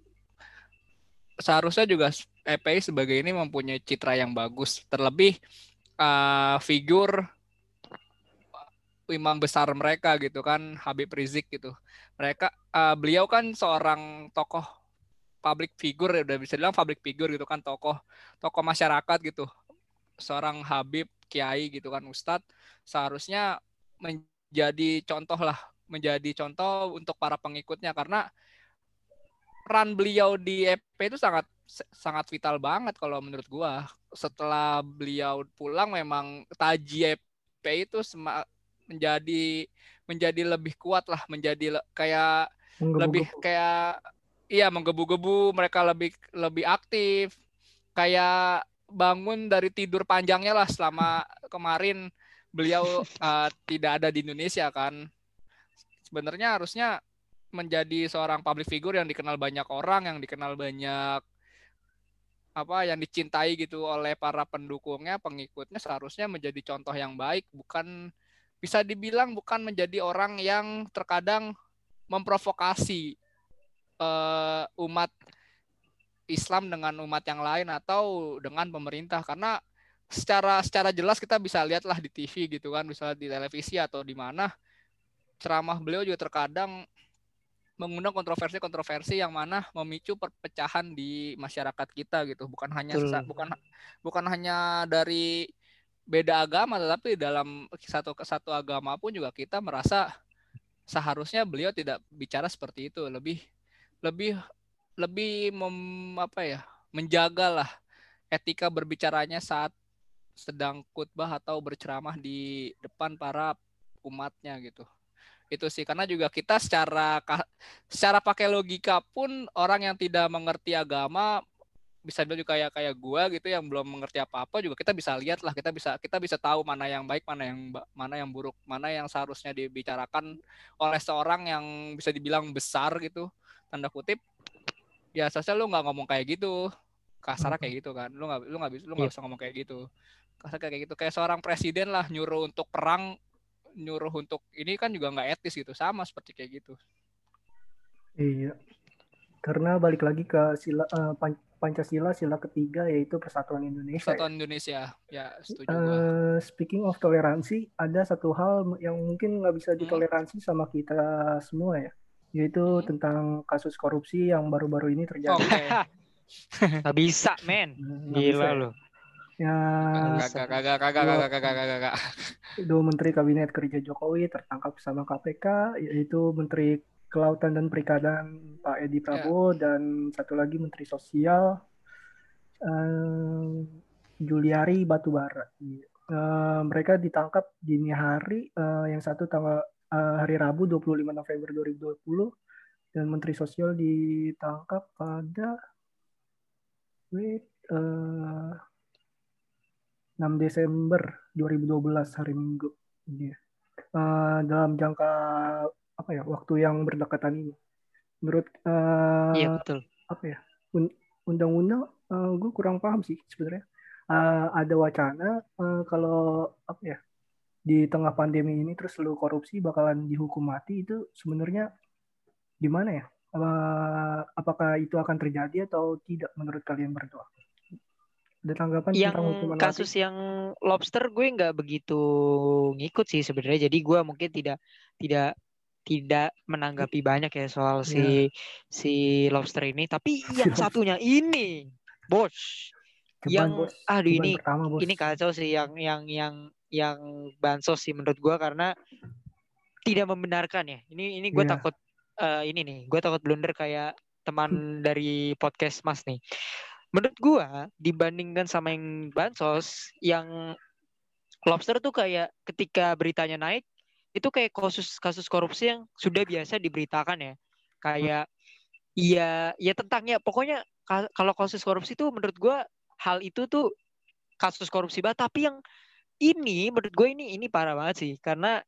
seharusnya juga EPI sebagai ini mempunyai citra yang bagus. Terlebih uh, figur imam besar mereka gitu kan Habib Rizik gitu. Mereka uh, beliau kan seorang tokoh public figure ya udah bisa bilang public figure gitu kan tokoh tokoh masyarakat gitu. Seorang Habib kiai gitu kan ustadz seharusnya menjadi contoh lah menjadi contoh untuk para pengikutnya karena peran beliau di EP itu sangat sangat vital banget kalau menurut gua. Setelah beliau pulang memang taji EP itu menjadi menjadi lebih kuat lah, menjadi le, kayak lebih kayak iya menggebu-gebu, mereka lebih lebih aktif. Kayak bangun dari tidur panjangnya lah selama kemarin beliau uh, tidak ada di Indonesia kan. Sebenarnya harusnya menjadi seorang public figure yang dikenal banyak orang, yang dikenal banyak apa yang dicintai gitu oleh para pendukungnya, pengikutnya seharusnya menjadi contoh yang baik, bukan bisa dibilang bukan menjadi orang yang terkadang memprovokasi uh, umat Islam dengan umat yang lain atau dengan pemerintah? Karena secara secara jelas kita bisa lihatlah di TV gitu kan, bisa di televisi atau di mana ceramah beliau juga terkadang mengundang kontroversi-kontroversi yang mana memicu perpecahan di masyarakat kita gitu. Bukan hanya sesa, bukan bukan hanya dari beda agama tetapi dalam satu satu agama pun juga kita merasa seharusnya beliau tidak bicara seperti itu. Lebih lebih lebih mem, apa ya menjagalah etika berbicaranya saat sedang khutbah atau berceramah di depan para umatnya gitu. Itu sih karena juga kita secara secara pakai logika pun orang yang tidak mengerti agama bisa juga kayak kayak gua gitu yang belum mengerti apa-apa juga kita bisa lihat lah kita bisa kita bisa tahu mana yang baik mana yang mana yang buruk mana yang seharusnya dibicarakan oleh seorang yang bisa dibilang besar gitu tanda kutip ya seharusnya lu nggak ngomong kayak gitu kasar kayak gitu kan lu nggak lu nggak bisa lu nggak iya. bisa ngomong kayak gitu kasar kayak gitu kayak seorang presiden lah nyuruh untuk perang nyuruh untuk ini kan juga nggak etis gitu sama seperti kayak gitu iya karena balik lagi ke sila uh, Pancasila sila ketiga yaitu Persatuan Indonesia. Persatuan ya. Indonesia, ya setuju. Uh, speaking of toleransi, ada satu hal yang mungkin nggak bisa hmm. ditoleransi hmm. sama kita semua ya, yaitu hmm. tentang kasus korupsi yang baru-baru ini terjadi. Okay. Gak bisa, men. Gila loh. Ya, kagak, kagak, kagak, kagak, kagak, kagak, kagak. Dua menteri kabinet kerja Jokowi tertangkap bersama KPK, yaitu Menteri Kelautan dan Perikanan Pak Edi Prabowo ya. dan satu lagi Menteri Sosial uh, Juliari Batubara. Uh, mereka ditangkap dini hari, uh, yang satu tanggal uh, hari Rabu 25 November 2020 dan Menteri Sosial ditangkap pada wait, uh, 6 Desember 2012 hari Minggu. Yeah. Uh, dalam jangka apa ya waktu yang berdekatan ini. Menurut uh, iya betul. Apa ya undang-undang uh, gue kurang paham sih sebenarnya. Uh, ada wacana uh, kalau apa ya di tengah pandemi ini terus lu korupsi bakalan dihukum mati itu sebenarnya gimana ya? Apakah itu akan terjadi atau tidak menurut kalian berdua? Ada tanggapan yang tentang hukuman kasus mati? yang lobster gue nggak begitu ngikut sih sebenarnya. Jadi gue mungkin tidak tidak tidak menanggapi banyak ya soal si yeah. si lobster ini. Tapi yang satunya ini, bos, Ceban, yang bos. aduh ini pertama, bos. ini kacau sih yang yang yang yang bansos sih menurut gue karena tidak membenarkan ya. Ini ini gue yeah. takut uh, ini nih, gue takut blunder kayak teman dari podcast Mas nih menurut gua dibandingkan sama yang bansos yang lobster tuh kayak ketika beritanya naik itu kayak kasus kasus korupsi yang sudah biasa diberitakan ya kayak iya ya tentangnya pokoknya ka- kalau kasus korupsi tuh menurut gue hal itu tuh kasus korupsi banget tapi yang ini menurut gue ini ini parah banget sih karena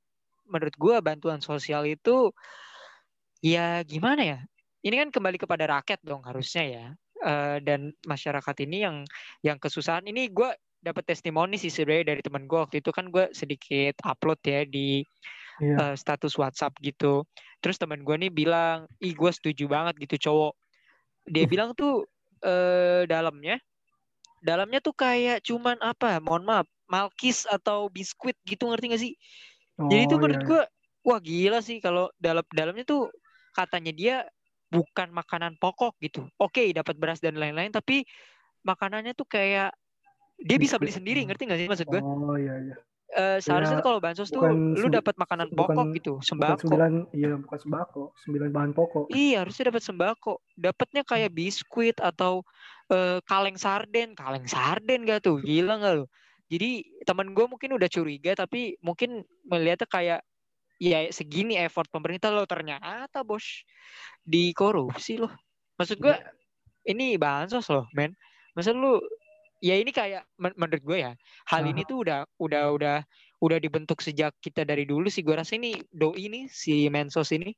menurut gue bantuan sosial itu ya gimana ya ini kan kembali kepada rakyat dong harusnya ya Eh, dan masyarakat ini yang yang kesusahan ini gue dapat testimoni sih sebenarnya dari teman gue waktu itu kan gue sedikit upload ya di Iya. eh, status WhatsApp gitu. Terus teman gue nih bilang, ih gue setuju banget gitu cowok. Dia bilang tuh eh dalamnya, dalamnya tuh kayak cuman apa? Mohon maaf, malkis atau biskuit gitu ngerti gak sih? Jadi itu Oh, menurut iya, gue, wah gila sih kalau dalam dalamnya tuh katanya dia bukan makanan pokok gitu. Oke, dapat beras dan lain-lain, tapi makanannya tuh kayak dia bisa beli sendiri, ngerti gak sih maksud gue? Oh iya iya. Eh, seharusnya Ya, kalau bansos tuh bukan lu dapat makanan bukan- pokok gitu, Bukan sembako. sembilan, iya bukan sembako, sembilan bahan pokok. Iya, harusnya dapat sembako. Dapatnya kayak biskuit atau eh, kaleng sarden, kaleng sarden gak tuh? Gila gak lu? Jadi teman gue mungkin udah curiga, tapi mungkin melihatnya kayak ya segini effort pemerintah lo ternyata bos dikorupsi loh. Maksud gue Iya. ini bansos loh, men. Maksud lu ya ini kayak men- menurut gue ya hal ini tuh udah udah udah udah dibentuk sejak kita dari dulu sih. Gue rasa ini doi ini si mensos ini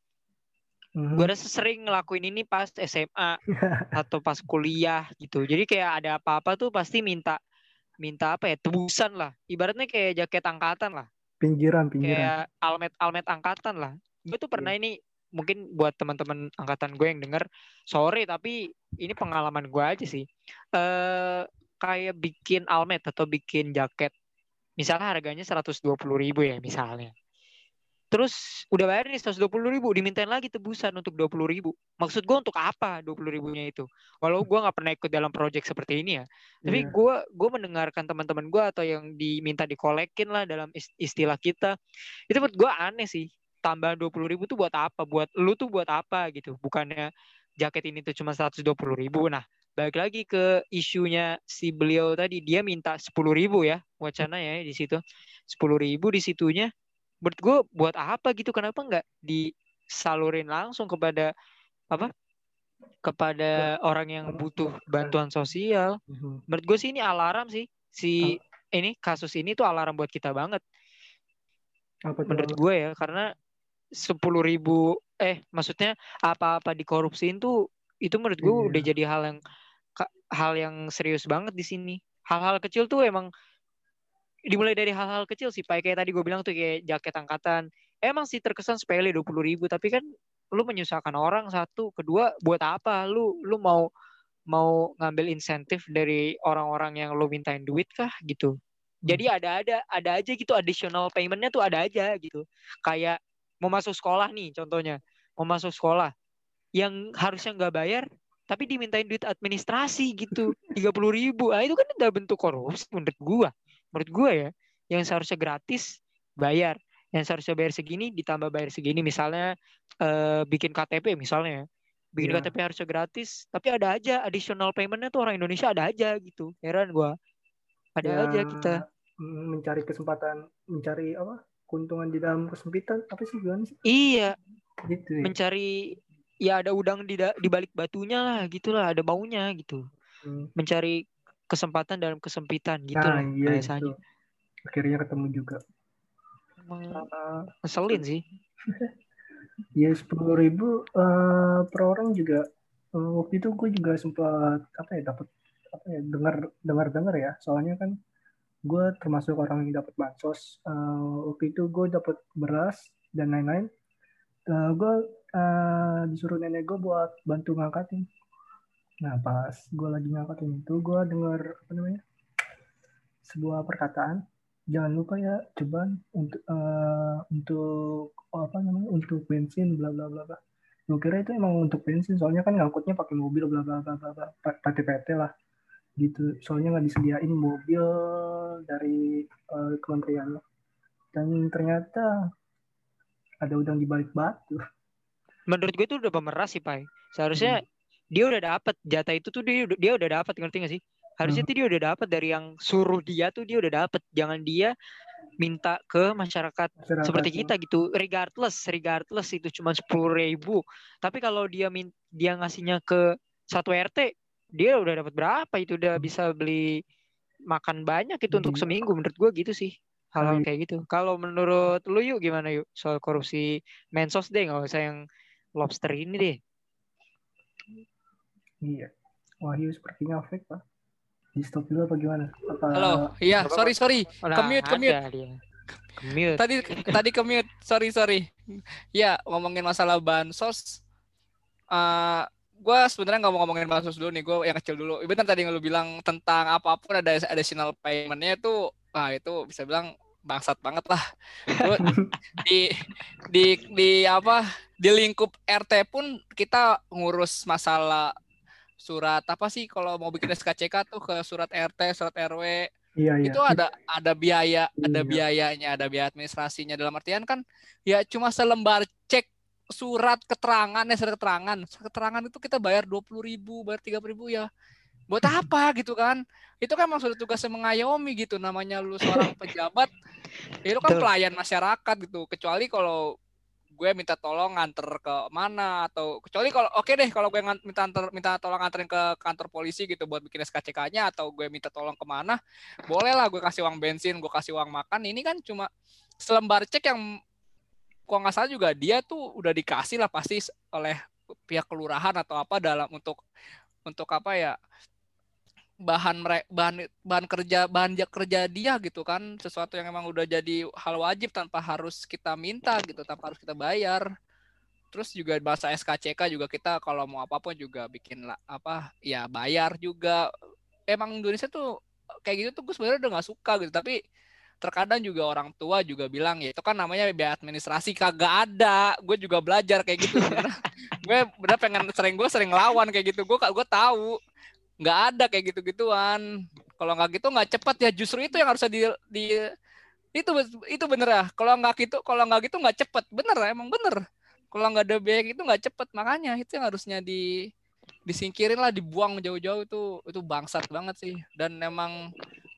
Mhm. gue rasa sering ngelakuin ini pas SMA atau pas kuliah gitu. Jadi kayak ada apa-apa tuh pasti minta minta apa ya tebusan lah. Ibaratnya kayak jaket angkatan lah. Pinggiran, pinggiran. kayak almet almet angkatan lah. Gue tuh pernah ini mungkin buat teman-teman angkatan gue yang denger sorry tapi ini pengalaman gue aja sih. Eh kayak bikin almet atau bikin jaket misalnya harganya 120 ribu ya misalnya terus udah bayar nih 120 ribu dimintain lagi tebusan untuk 20 ribu. Maksud gue untuk apa 20 ribunya itu? Walau gue nggak pernah ikut dalam project seperti ini ya. Tapi Iya. gue gue mendengarkan teman-teman gue atau yang diminta dikolekin lah dalam is- istilah kita itu buat gue aneh sih. Tambahan 20 ribu tuh buat apa? Buat lu tuh buat apa gitu? Bukannya jaket ini tuh cuma 120 ribu. Nah balik lagi ke isunya si beliau tadi. Dia minta 10 ribu ya wacana ya di situ. 10 ribu di situnya menurut gue buat apa gitu? Kenapa nggak disalurin langsung kepada apa? Kepada orang yang butuh bantuan sosial? Mhm. menurut gue sih ini alarm sih. Si ini kasus ini tuh alarm buat kita banget. Apa menurut gue ya karena sepuluh ribu eh maksudnya apa-apa dikorupsiin tuh itu menurut gue Iya. udah jadi hal yang hal yang serius banget di sini. Hal-hal kecil tuh emang dimulai dari hal-hal kecil sih Pak. Kayak tadi gue bilang tuh kayak jaket angkatan. Emang sih terkesan sepele dua puluh ribu tapi kan lu menyusahkan orang satu. Kedua buat apa? Lu lu mau mau ngambil insentif dari orang-orang yang lu mintain duit kah gitu. Jadi ada ada ada aja gitu additional paymentnya tuh ada aja gitu. Kayak mau masuk sekolah nih contohnya. Mau masuk sekolah. Yang harusnya nggak bayar tapi dimintain duit administrasi gitu. tiga puluh ribu. Ah itu kan udah bentuk korupsi menurut gua menurut gua ya yang seharusnya gratis bayar yang seharusnya bayar segini ditambah bayar segini misalnya eh, bikin KTP misalnya ya. bikin Iya. KTP harusnya gratis tapi ada aja additional paymentnya tuh orang Indonesia ada aja gitu heran gua ada Ya, aja kita mencari kesempatan, mencari apa? Keuntungan di dalam kesempitan, apa sih gimana sih? iya Gitu ya. mencari ya ada udang di di balik batunya lah gitulah ada baunya gitu Hmm. mencari kesempatan dalam kesempitan gitu Nah, lah iya bahasanya itu. Akhirnya ketemu juga. Emang Uh, ngeselin sih. Ya sepuluh ribu eh, per orang juga. Eh, waktu itu gue juga sempat apa ya dapat apa ya dengar dengar dengar ya. Soalnya kan gue termasuk orang yang dapat bansos. Eh, waktu itu gue dapat beras dan lain-lain. Eh, gue eh, disuruh nenek gue buat bantu ngangkatin nah pas gue lagi ngangkatin itu gue dengar apa namanya sebuah perkataan. Jangan lupa ya cobaan untuk eh, untuk oh, apa namanya untuk bensin bla bla bla bla. Gue kira itu emang untuk bensin soalnya kan ngangkutnya pakai mobil bla bla bla bla bla PT PT lah gitu. Soalnya nggak disediain mobil dari eh, kementerian. Dan ternyata ada udang di balik batu. Menurut gue itu udah pemeras sih Pai. Seharusnya Hmm. Dia udah dapat jatah itu tuh dia udah- dia udah dapat ngerti gak sih? Harusnya Hmm. tuh dia udah dapat dari yang suruh dia tuh dia udah dapat jangan dia minta ke masyarakat Masyarakat. seperti kita gitu. Regardless regardless itu cuma sepuluh ribu. Tapi kalau dia min dia ngasihnya ke satu RT dia udah dapat berapa? Itu udah bisa beli makan banyak itu untuk Iya. seminggu. Menurut gua gitu sih hal-hal Iya. kayak gitu. Kalau menurut lu yuk gimana yuk? Soal korupsi mensos deh nggak usah yang lobster ini deh Iya. Wahyu sepertinya fake pak. Di stop dulu apa gimana? Apa? Halo, iya, sorry sorry. Commute, commute. Commute. Tadi tadi commute, sorry sorry. Ya ngomongin masalah bansos. eh gue sebenarnya nggak mau ngomongin bansos dulu nih, gue yang kecil dulu. Bener tadi yang lu bilang tentang apa pun ada additional payment-nya itu, ah itu bisa bilang bangsat banget lah. Di di di apa di lingkup RT pun kita ngurus masalah surat apa sih kalau mau bikin SKCK tuh ke surat RT, surat RW, Iya iya. itu ada ada biaya ada Iya. biayanya ada biaya administrasinya. Dalam artian kan ya cuma selembar cek surat keterangan ya surat keterangan. Surat keterangan itu kita bayar dua puluh ribu bayar tiga ribu ya. Buat apa gitu kan? Itu kan emang sudah tugasnya mengayomi gitu namanya lu seorang pejabat. Ya lu kan pelayan masyarakat gitu. Kecuali kalau gue minta tolong nganter ke mana atau kecuali kalau oke deh kalau gue minta anter, minta tolong nganterin ke kantor polisi gitu buat bikin SKCK-nya atau gue minta tolong ke mana boleh lah gue kasih uang bensin gue kasih uang makan. Ini kan cuma selembar cek yang kok nggak salah juga dia tuh udah dikasih lah pasti oleh pihak kelurahan atau apa dalam untuk untuk apa ya bahan bahan bahan kerja bahan ja- kerja dia gitu kan. Sesuatu yang emang udah jadi hal wajib tanpa harus kita minta gitu tanpa harus kita bayar. Terus juga bahasa SKCK juga kita kalau mau apa pun juga bikin lah apa ya bayar juga. Emang Indonesia tuh kayak gitu tuh gue sebenarnya udah nggak suka gitu. Tapi terkadang juga orang tua juga bilang ya itu kan namanya biaya administrasi. Kagak ada. Gue juga belajar kayak gitu. Gue bener pengen sering gue sering lawan kayak gitu. Gue gue tahu nggak ada kayak gitu gituan kalau nggak gitu nggak cepat ya. Justru itu yang harusnya di, di itu itu bener ya. Kalau nggak gitu kalau nggak gitu nggak cepet bener emang bener. Kalau nggak ada biaya itu nggak cepet makanya itu yang harusnya di disingkirin lah dibuang jauh-jauh itu. Itu bangsat banget sih. Dan emang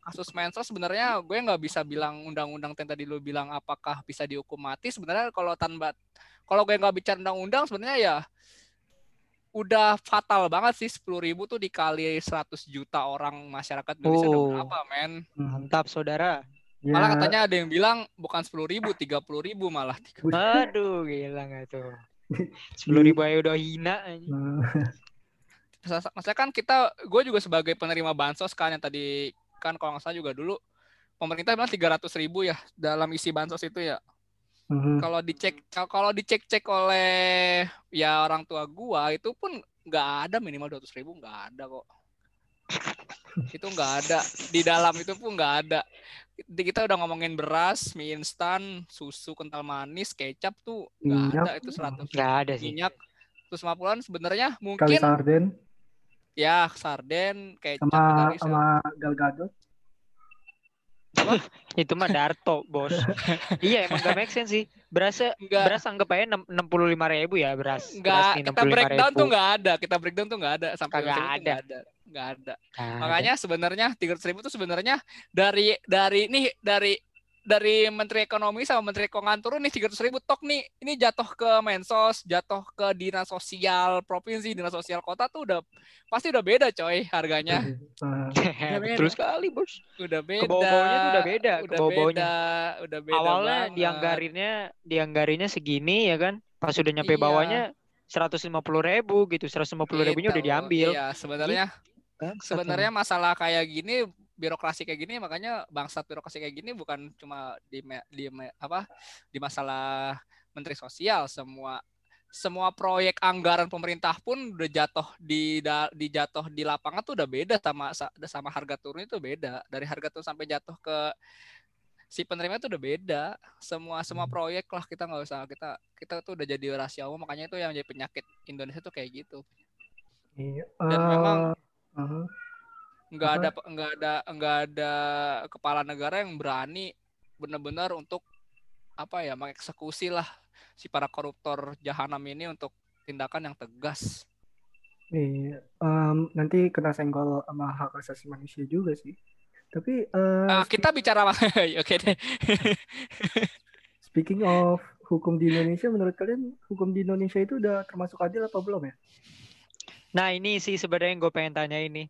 kasus mensos sebenarnya gue nggak bisa bilang undang-undang yang tadi lu bilang apakah bisa dihukum mati. Sebenarnya kalau tanpa kalau gue nggak bicara undang-undang sebenarnya ya udah fatal banget sih sepuluh ribu tuh dikali 100 juta orang masyarakat Indonesia udah Oh. berapa men. Mantap saudara. Ya, malah katanya ada yang bilang bukan sepuluh ribu tiga puluh ribu malah Aduh, gila nggak tuh. Sepuluh ribu aja udah hina. Masa- maksudnya kan kita gue juga sebagai penerima bansos kan yang tadi kan kalau nggak salah juga dulu pemerintah bilang tiga ratus ribu ya dalam isi bansos itu ya hmm. kalau dicek kalau dicek cek oleh ya orang tua gua itu pun nggak ada minimal 200 ribu nggak ada kok. Itu nggak ada. Di dalam itu pun nggak ada. Di- kita udah ngomongin beras mie instan susu kental manis kecap tuh nggak ada. itu 100 Nggak ada sih. minyak terus 50-an sebenarnya Kali mungkin sarden. Ya sarden kecap sama sama Gal Gadot. Itu mah Darto, bos. iya, emang gak make sense sih. Berasnya, Nggak. beras anggap aja enam puluh lima ribu ya beras. Enggak, Beras kita breakdown tuh nggak ada. Kita breakdown tuh nggak ada sampai Kagak 200 ribu tuh ada. nggak ada. Nggak ada. Makanya sebenarnya 300 ribu tuh sebenarnya dari dari nih dari dari Menteri Ekonomi sama Menteri Keuangan turun nih 300 ribu tok nih ini jatuh ke Mensos jatuh ke dinas sosial provinsi dinas sosial kota tuh udah pasti udah beda coy harganya Hmm. Betul sekali, bos. udah beda tuh udah beda, udah beda udah beda Awalnya banget. dianggarinnya, dianggarinnya segini ya kan. Pas udah nyampe Iya. bawahnya seratus lima puluh ribu gitu, seratus lima puluh ribunya udah Gitu. diambil. iya sebenarnya sebenarnya masalah kayak gini birokrasi kayak gini makanya bangsat birokrasi kayak gini bukan cuma di di apa di masalah menteri sosial. Semua semua proyek anggaran pemerintah pun udah jatuh di da- di jatuh di lapangan tuh udah beda sama sa- sama harga turun itu beda. Dari harga turun sampai jatuh ke si penerima itu udah beda. Semua semua proyek lah kita nggak usah kita kita tuh udah jadi rahasia umum. Makanya itu yang jadi penyakit Indonesia tuh kayak gitu. Iya. Dan Eh, memang- mhm. nggak Apa? ada nggak ada nggak ada kepala negara yang berani benar-benar untuk apa ya mengeksekusi lah si para koruptor jahanam ini untuk tindakan yang tegas. Iya. Em, nanti kena senggol sama hak asasi manusia juga sih. Tapi eh, Ah, kita bicara oke deh. speaking of hukum di Indonesia, menurut kalian hukum di Indonesia itu udah termasuk adil apa belum ya? Nah ini sih sebenarnya yang gue pengen tanya ini.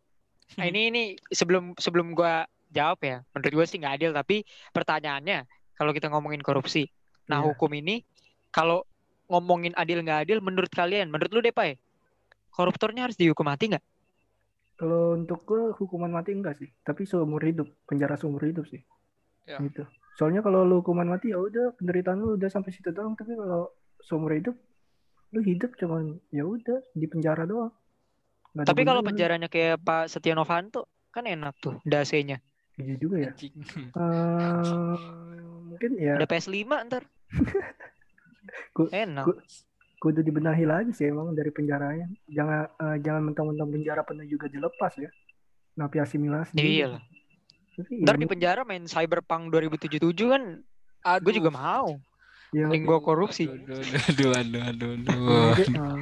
Nah, ini ini sebelum sebelum gue jawab ya, menurut gue sih nggak adil. Tapi pertanyaannya, kalau kita ngomongin korupsi, nah Iya. hukum ini kalau ngomongin adil nggak adil, menurut kalian, menurut lu Depai, koruptornya harus dihukum mati nggak? Kalau untuk gue hukuman mati enggak sih, tapi seumur hidup, penjara seumur hidup sih. Ya. Gitu. Soalnya kalau lu hukuman mati ya udah penderitaan lu udah sampai situ doang, tapi kalau seumur hidup lu hidup cuman ya udah di penjara doang. Ada Tapi kalau penjaranya kayak Pak Setia Novanto, kan enak tuh dase-nya. Iya juga ya. Eh, mungkin ya Ada PS5 ntar. Ku- enak. ku- kudu dibenahi lagi sih emang dari penjaranya. Jangan eh, jangan mentang-mentang penjara penuh juga dilepas ya. Napi asimilasi. Iya lah. Tapi Ntar ya, di penjara main Cyberpunk 2077 kan Aduh. gue juga mau. ya, Mending gue korupsi. Aduh, aduh, aduh, aduh, aduh. Mungkin, eh,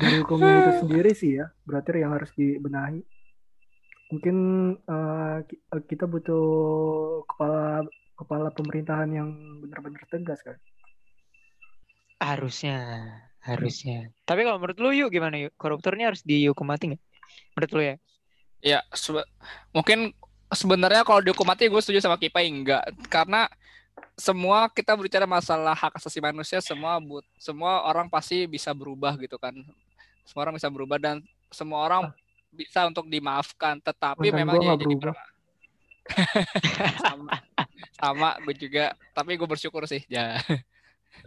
dari hukumnya itu sendiri sih ya, berarti yang harus dibenahi. Mungkin eh, ki- eh, kita butuh kepala kepala pemerintahan yang benar-benar tegas kan. Harusnya, harusnya. Tapi kalau menurut lu yuk gimana yuk? Koruptornya harus dihukum mati nggak? Menurut lu ya? Ya, sebe- mungkin sebenarnya kalau dihukum mati gue setuju sama Kipai enggak karena semua kita berbicara masalah hak asasi manusia semua but semua orang pasti bisa berubah gitu kan semua orang bisa berubah dan semua orang bisa untuk dimaafkan tetapi Mantan memang ya jadi sama sama gue juga tapi gue bersyukur sih ya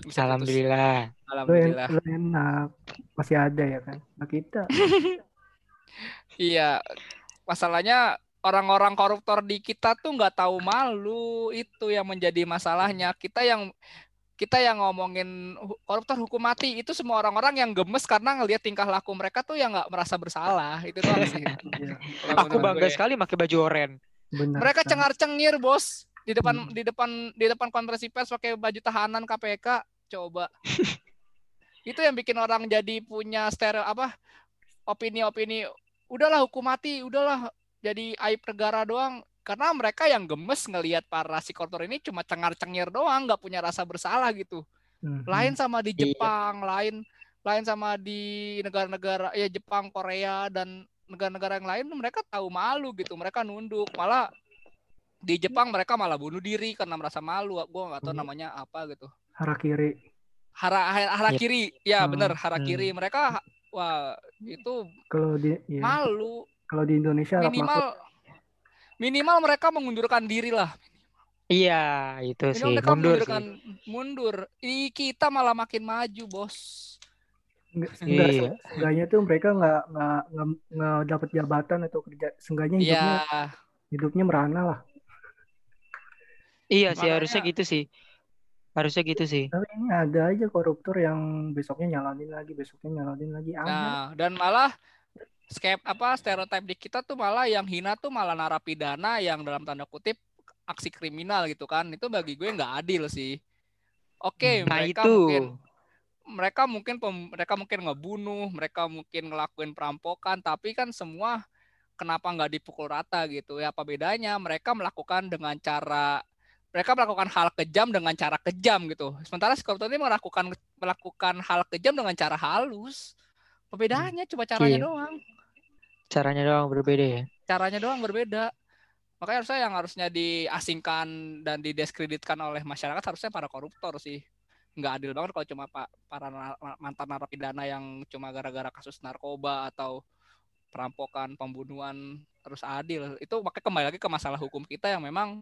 Bisa putus. Alhamdulillah. Lu, en- alhamdulillah lu enak, masih ada ya kan. Nah kita, Iya, masalahnya orang-orang koruptor di kita tuh nggak tahu malu itu yang menjadi masalahnya. Kita yang kita yang ngomongin koruptor hukum mati itu semua orang-orang yang gemes karena ngelihat tingkah laku mereka tuh yang nggak merasa bersalah itu doang sih. ya, Kalau Aku bangga gue. sekali pakai baju oren. benar. Mereka cengar-cengir bos di depan Hmm. di depan di depan konferensi pers pakai baju tahanan KPK coba. itu yang bikin orang jadi punya stereo apa opini-opini udahlah hukum mati udahlah jadi aib negara doang karena mereka yang gemes ngelihat para si koruptor ini cuma cengar-cengir doang nggak punya rasa bersalah gitu. Mhm. lain sama di Iya. Jepang lain lain sama di negara-negara ya Jepang Korea dan negara-negara yang lain mereka tahu malu gitu mereka nunduk. Malah di Jepang mereka malah bunuh diri karena merasa malu. Gue nggak tahu Hmm. namanya apa gitu. Harakiri. hara hara- harakiri ya Hmm, bener harakiri mereka wah itu Kalau di ya, malu. Kalau di Indonesia minimal minimal mereka mengundurkan diri lah Iya, itu minimal sih. mereka Mundur mengundurkan sih. mundur Ih, kita malah makin maju bos Enggak, enggak, Iya. seenggaknya tuh mereka nggak nggak nggak dapat jabatan atau kerja. Seenggaknya hidupnya ya hidupnya merana lah. Iya sih, harusnya gitu sih. Harusnya gitu sih. Tapi ini ada aja koruptor yang besoknya nyalonin lagi, besoknya nyalonin lagi. Nah, dan malah skep apa stereotip di kita tuh malah yang hina tuh malah narapidana yang dalam tanda kutip aksi kriminal gitu kan. Itu bagi gue nggak adil sih. Oke, Nah mereka itu. mungkin mereka mungkin pem- mereka mungkin ngebunuh, mereka mungkin ngelakuin perampokan, tapi kan semua kenapa nggak dipukul rata gitu ya? Apa bedanya? Mereka melakukan dengan cara mereka melakukan hal kejam dengan cara kejam gitu. Sementara si koruptor ini melakukan melakukan hal kejam dengan cara halus. Perbedaannya cuma caranya Iya. doang. Caranya doang berbeda ya. Caranya doang berbeda. Makanya harusnya yang harusnya diasingkan dan didiskreditkan oleh masyarakat harusnya para koruptor sih. Nggak adil banget kalau cuma pa- para mantan narapidana yang cuma gara-gara kasus narkoba atau perampokan, pembunuhan harus adil. Itu makanya kembali lagi ke masalah hukum kita yang memang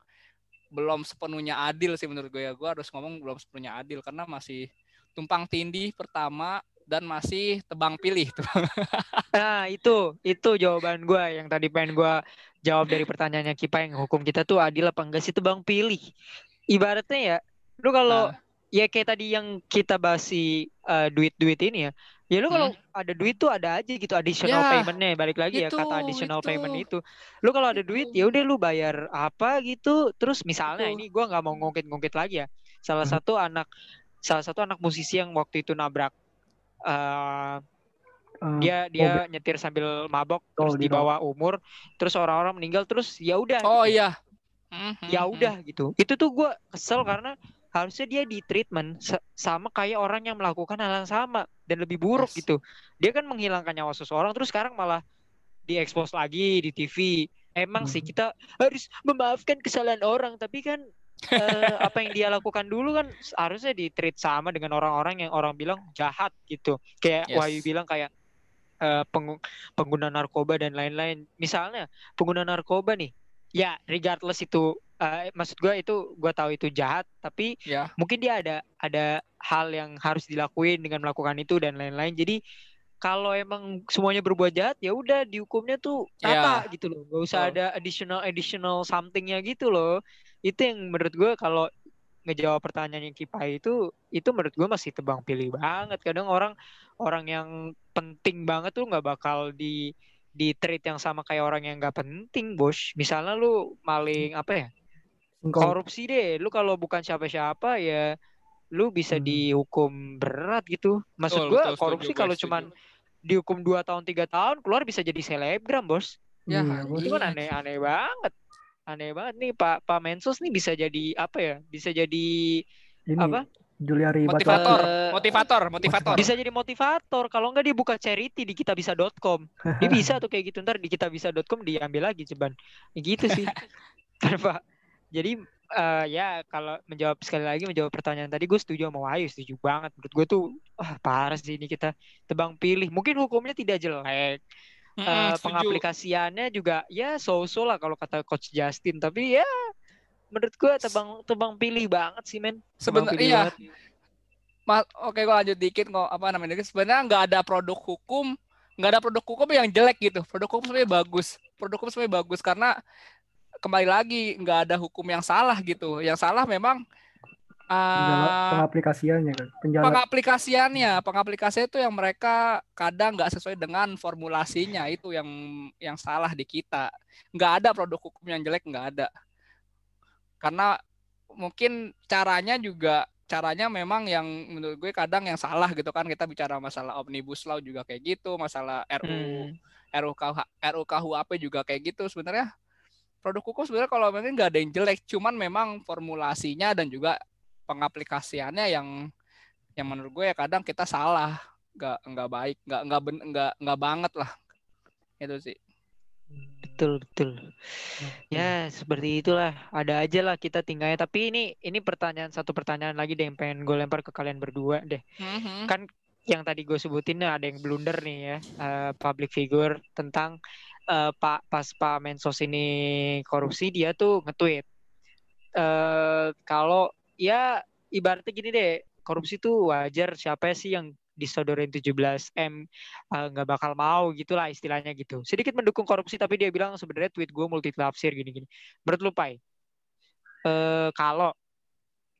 belum sepenuhnya adil sih menurut gue ya. Gue harus ngomong belum sepenuhnya adil karena masih tumpang tindih pertama dan masih tebang pilih tuh. Nah itu, itu jawaban gua yang tadi pengen gua jawab dari pertanyaannya Kipa yang hukum kita tuh adil apa enggak sih tebang pilih. Ibaratnya ya, lu kalau Nah. ya kayak tadi yang kita bahas si eh, duit-duit ini ya. Ya lu kalau ada duit tuh ada aja gitu additional Hmm. Ya, paymentnya balik lagi ya itu, kata additional itu. payment itu. Lu kalau ada duit ya udah lu bayar apa gitu. Terus misalnya Itu. ini gua nggak mau ngungkit-ngungkit lagi ya. Salah Hmm. satu anak salah satu anak musisi yang waktu itu nabrak eh Eh, dia dia nyetir sambil mabok terus Oh, di di bawah umur terus orang-orang meninggal terus ya udah Oh gitu. iya. Ya mhm. udah gitu itu tuh gua kesel karena harusnya dia di treatment sa- sama kayak orang yang melakukan hal yang sama dan lebih buruk Yes. gitu. Dia kan menghilangkan nyawa seseorang terus sekarang malah diekspos lagi di TV. Emang sih Mhm. kita harus memaafkan kesalahan orang, tapi kan eh, apa yang dia lakukan dulu kan harusnya di treat sama dengan orang-orang yang orang bilang jahat gitu. Kayak Yes. Wahyu bilang kayak eh, pengu- pengguna narkoba dan lain-lain. Misalnya pengguna narkoba nih, ya regardless itu, eh, maksud gue itu gue tahu itu jahat, tapi Ya. mungkin dia ada ada hal yang harus dilakuin dengan melakukan itu dan lain-lain. Jadi kalau emang semuanya berbuat jahat ya udah dihukumnya tuh rata gitu loh. Gak usah Betul. ada additional additional somethingnya gitu loh. Itu yang menurut gue kalau ngejawab pertanyaannya Kipai itu itu menurut gue masih tebang pilih banget. Kadang orang orang yang penting banget tuh nggak bakal di di treat yang sama kayak orang yang nggak penting, bos. Misalnya lu maling apa ya? Korupsi deh. Lu kalau bukan siapa-siapa ya lu bisa Hmm. dihukum berat gitu. Maksud setuju, korupsi gue kalau cuman dihukum 2 tahun tiga tahun keluar bisa jadi selebgram, Bos. Ya, Iya, bos. Itu kan aneh-aneh banget. Aneh banget nih Pak Pak Mensos nih bisa jadi apa ya? Bisa jadi Ini apa? Juliari Motivator, Eh, motivator, motivator. bisa jadi motivator. Kalau nggak dia buka charity di kitabisa.com. Dia bisa tuh kayak gitu ntar di kitabisa.com diambil lagi ceban. Ya gitu sih. Tanpa jadi eh, ya kalau menjawab sekali lagi menjawab pertanyaan tadi gue setuju sama Wahyu setuju banget menurut gue tuh wah parah sih ini kita tebang pilih mungkin hukumnya tidak jelek Eh, setuju. pengaplikasiannya juga ya so-so lah kalau kata coach Justin tapi ya menurut gue tebang tebang pilih banget sih men Sebenarnya iya. banget. Ma- Oke, gue lanjut dikit kok apa namanya? Sebenarnya nggak ada produk hukum, nggak ada produk hukum yang jelek gitu. Produk hukum sebenarnya bagus. Produk hukum sebenarnya bagus karena kembali lagi nggak ada hukum yang salah gitu. Yang salah memang uh, pengaplikasiannya kan. Penjala pengaplikasiannya. Pengaplikasian itu yang mereka kadang nggak sesuai dengan formulasinya itu yang yang salah di kita. Nggak ada produk hukum yang jelek, nggak ada. Karena mungkin caranya juga caranya memang yang menurut gue kadang yang salah gitu kan kita bicara masalah omnibus law juga kayak gitu masalah RU Hmm. RUKH RUKHUAP juga kayak gitu sebenarnya produk hukum sebenarnya kalau mungkin nggak ada yang jelek cuman memang formulasinya dan juga pengaplikasiannya yang yang menurut gue ya kadang kita salah nggak nggak baik nggak nggak ben- nggak nggak banget lah itu sih Betul betul. Ya seperti itulah. Ada aja lah kita tinggalnya. Tapi ini ini pertanyaan satu pertanyaan lagi deh yang pengen gue lempar ke kalian berdua deh. Mhm. Kan yang tadi gue sebutin ada yang blunder nih ya eh, public figure tentang eh, Pak pas Pak Mensos ini korupsi dia tuh nge-tweet eh kalau ya ibaratnya gini deh korupsi tuh wajar. Siapa sih yang disodorin 17 m? Eh, nggak bakal mau gitulah istilahnya gitu. Sedikit mendukung korupsi tapi dia bilang sebenarnya tweet gue multi tafsir gini-gini. Menurut lu pai? Eh kalau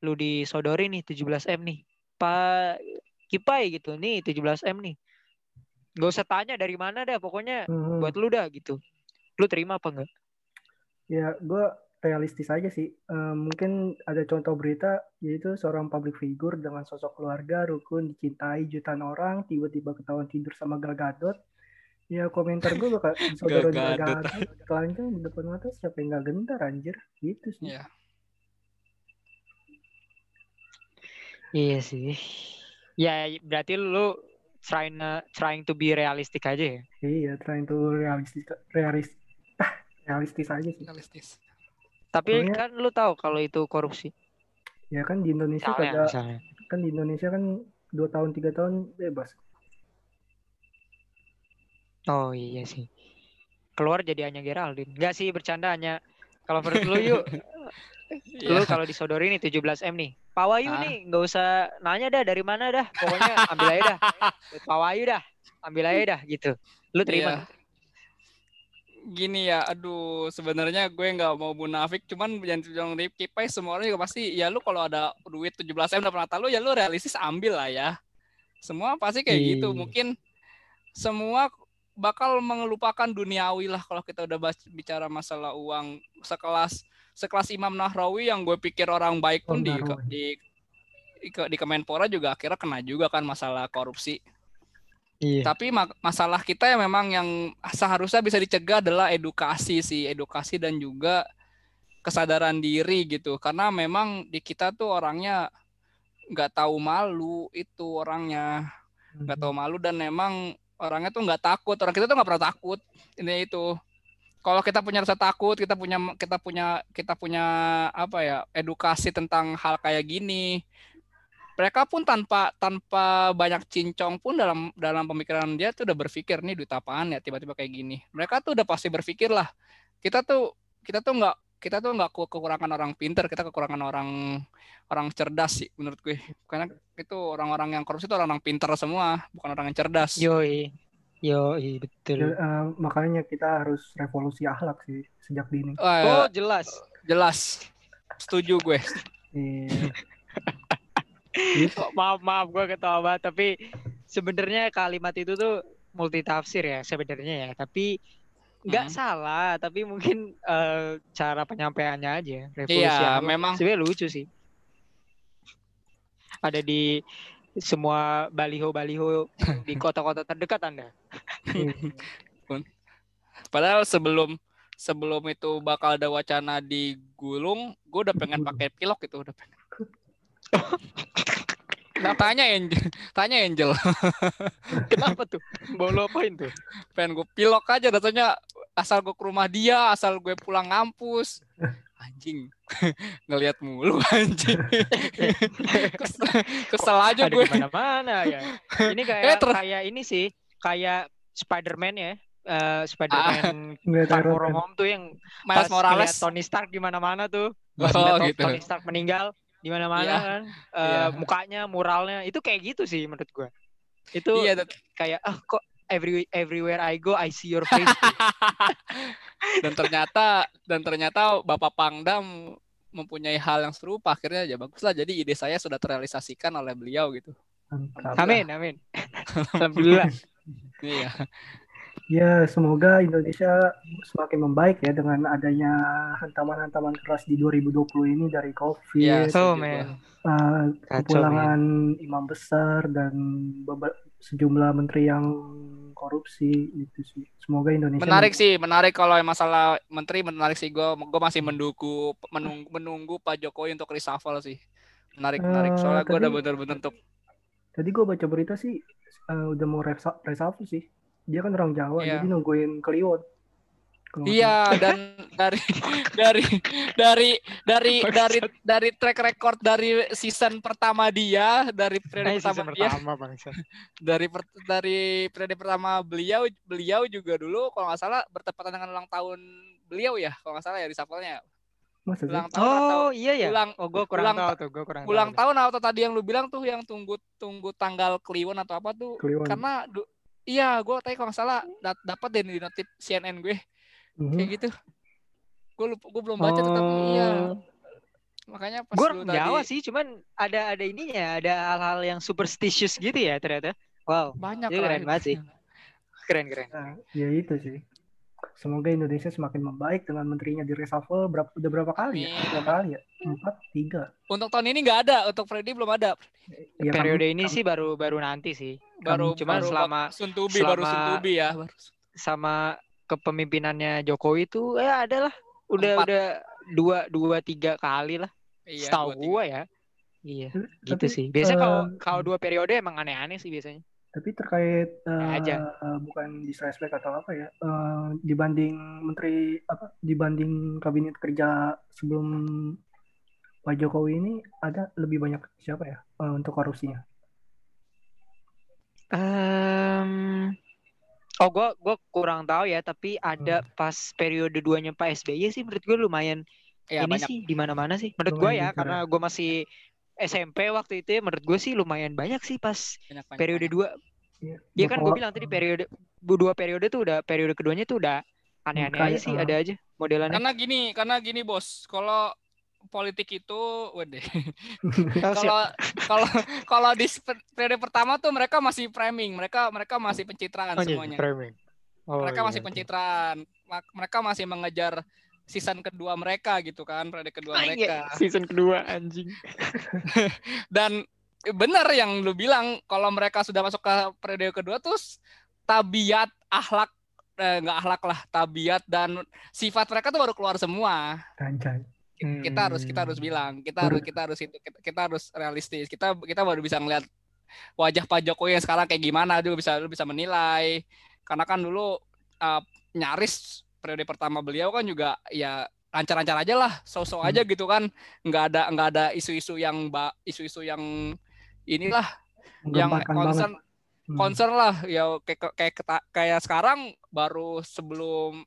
lu disodorin nih 17 m nih pak kipai gitu nih 17 m nih. Gak usah tanya dari mana dah pokoknya Hmm. buat lu dah gitu. Lu terima apa enggak Ya, gue realistis aja sih. Eh, mungkin ada contoh berita, yaitu seorang public figure dengan sosok keluarga, rukun, dicintai jutaan orang, tiba-tiba ketahuan tidur sama Gal Gadot. Ya, komentar gue bakal saudara Gal Gadot. Gadot. Telanjang di depan mata siapa yang gak gentar, anjir. Gitu sih. Iya. Iya sih. Ya berarti lu trying trying to be realistic aja ya. Iya, trying to realistis, realis, ah, realistis aja sih. realistis Tapi Soalnya- kan lu tahu kalau itu korupsi. Ya kan di Indonesia Misalnya, kagak, misalnya. kan di Indonesia kan dua tahun tiga tahun bebas. Oh iya sih. Keluar jadi hanya Geraldine. Enggak sih bercanda hanya kalau menurut lu yuk lu Iya. kalau disodori nih 17 M nih. Pak Wahyu Ah. nih nggak usah nanya dah dari mana dah. Pokoknya ambil aja dah. Pak Wahyu dah. Ambil aja dah gitu. Lu terima. Iya. Gini ya, aduh, sebenarnya gue nggak mau munafik, cuman yang bilang Rifki Pai semua orang juga pasti, ya lu kalau ada duit 17 m dapat lu, ya lu realistis ambil lah ya. Semua pasti kayak gitu. Iya. Mungkin semua bakal mengelupakan duniawi lah kalau kita udah bahas- bicara masalah uang sekelas sekelas Imam Nahrawi yang gue pikir orang baik pun Oh, di, di di di Kemenpora juga akhirnya kena juga kan masalah korupsi. Iya. Tapi ma- masalah kita yang memang yang seharusnya bisa dicegah adalah edukasi sih, edukasi dan juga kesadaran diri gitu. Karena memang di kita tuh orangnya nggak tahu malu itu orangnya. Nggak tahu malu dan memang orangnya tuh nggak takut. Orang kita tuh nggak pernah takut. Ini itu. Kalau kita punya rasa takut kita punya kita punya kita punya apa ya edukasi tentang hal kayak gini mereka pun tanpa tanpa banyak cincong pun dalam dalam pemikiran dia tuh udah berpikir nih duit apaan ya tiba-tiba kayak gini mereka tuh udah pasti berpikir lah kita tuh kita tuh nggak kita tuh nggak kekurangan orang pinter kita kekurangan orang orang cerdas sih menurut gue karena itu orang-orang yang korupsi itu orang-orang pinter semua bukan orang yang cerdas Yoi. Yoi, betul. Eh, makanya kita harus revolusi akhlak sih sejak dini. Oh, jelas. jelas setuju gue Iya. Oh, maaf maaf gue ketawa banget tapi sebenarnya kalimat itu tuh multi tafsir ya sebenarnya ya tapi nggak Hmm. salah tapi mungkin eh, cara penyampaiannya aja revolusi Iya, akhlak. memang. sebenarnya lucu sih ada di semua baliho-baliho di kota-kota terdekat anda padahal sebelum sebelum itu bakal ada wacana digulung gue udah pengen pakai pilok itu udah pengen Nah, tanya Angel, tanya Angel, kenapa tuh mau lo apain tuh pengen gue pilok aja datanya asal gue ke rumah dia, asal gue pulang ngampus. Anjing, ngelihat mulu anjing. kesel, kesel aja ada gue. di mana-mana ya ini kayak Eh, ter- kayak ini sih kayak Spider-Man ya Eh, Spider-Man Nggak Far From. Home tuh yang Miles pas Morales. Tony Stark di mana-mana tuh. Pas Oh, gitu. Tony Stark meninggal di mana-mana Iya. kan. Eh, Iya. mukanya, muralnya itu kayak gitu sih menurut gua. Itu Iya, dat- kayak ah kok every everywhere I go I see your face. dan ternyata dan ternyata Bapak Pangdam mempunyai hal yang serupa akhirnya ya baguslah jadi ide saya sudah terrealisasikan oleh beliau gitu amin, amin. Alhamdulillah. iya Ya, semoga Indonesia semakin membaik ya dengan adanya hantaman-hantaman keras di 2020 ini dari COVID, Iya, So, man. Kacau, kepulangan imam besar dan sejumlah menteri yang korupsi itu sih. Semoga Indonesia menarik sih menarik kalau masalah menteri menarik sih gue gue masih mendukung menunggu, menunggu Pak Jokowi untuk reshuffle sih menarik menarik Eh, soalnya gue tadi- udah bener-bener untuk Tadi gue baca berita sih eh, udah mau reshuffle sih. Dia kan orang Jawa, Iya. jadi nungguin Kliwon. Iya dan dari dari dari dari dari dari track record dari season pertama dia dari periode Nah, pertama dia pertama dari per- dari periode pertama beliau beliau juga dulu kalau nggak salah bertepatan dengan ulang tahun beliau ya kalau nggak salah ya reshuffle-nya ya. Masa sih? ulang tahun atau Oh iya ya. ulang Oh gue kurang ulang tahu ta- tuh, gue kurang ulang tahu. tahun atau tadi yang lu bilang tuh yang tunggu tunggu tanggal Kliwon atau apa tuh Kliwon. karena du- iya gue tadi kalau nggak salah dat- dapat deh di notif CNN gue Mhm. kayak gitu gue lupa gue belum baca tapi iya Oh. makanya pas Gue orang Jawa tadi sih, cuman ada ada ininya, ada hal-hal yang superstitious gitu ya ternyata. Wow, banyak keren banget sih. keren keren. Nah, ya itu sih. Semoga Indonesia semakin membaik dengan menterinya di reshuffle berapa udah berapa kali ya? Amin. Berapa kali ya? Empat, tiga. untuk tahun ini nggak ada untuk Freddy belum ada Ya, kami- Periode ini kami- sih baru baru nanti sih. baru Cuman baru selama Sun Tubi baru Sun selama- Tubi ya baru sama kepemimpinannya Jokowi tuh ya ada lah. Udah Empat. udah dua dua tiga kali lah. iya Setahu gua ya. Iya, gitu Tapi, sih. Biasanya kalau eh, kalau dua periode emang aneh-aneh sih biasanya. Tapi terkait eh, aja. eh, bukan disrespect atau apa ya, eh, dibanding menteri apa dibanding kabinet kerja sebelum Pak Jokowi ini ada lebih banyak siapa ya eh, untuk korupsinya? Em, oh gua gua kurang tahu ya, tapi ada pas periode duanya Pak SBY sih menurut gue lumayan Iya, ini banyak sih di mana-mana sih. Menurut gua Lumayan ya, besar karena gua masih SMP waktu itu ya, menurut gue sih lumayan banyak sih pas banyak, banyak, periode banyak. dua. Iya, Dia kan gue bilang tadi periode dua periode tuh udah periode keduanya tuh udah aneh-aneh Kayak, aja sih, eh, ada aja modelannya. karena gini karena gini bos kalau politik itu waduh Oh, kalau kalau kalau di periode pertama tuh mereka masih framing mereka mereka masih pencitraan Oh, iya, semuanya framing. Oh, mereka iya, masih betul. pencitraan mereka masih mengejar season kedua mereka gitu kan periode kedua iya, mereka Season kedua anjing. dan benar yang lu bilang kalau mereka sudah masuk ke periode kedua tuh tabiat akhlak eh, nggak akhlak lah, tabiat dan sifat mereka tuh baru keluar semua. Anjay. Kita harus kita harus Hmm. bilang, kita harus kita harus itu kita, kita harus realistis. Kita kita baru bisa ngeliat wajah Pak Jokowi yang sekarang kayak gimana, dulu bisa lu bisa menilai. Karena kan dulu uh, nyaris periode pertama beliau kan juga ya lancar-lancar aja lah, so-so aja gitu kan, nggak ada nggak ada isu-isu yang isu-isu yang inilah yang concern Hmm. concern lah. Ya kayak kayak kayak sekarang baru sebelum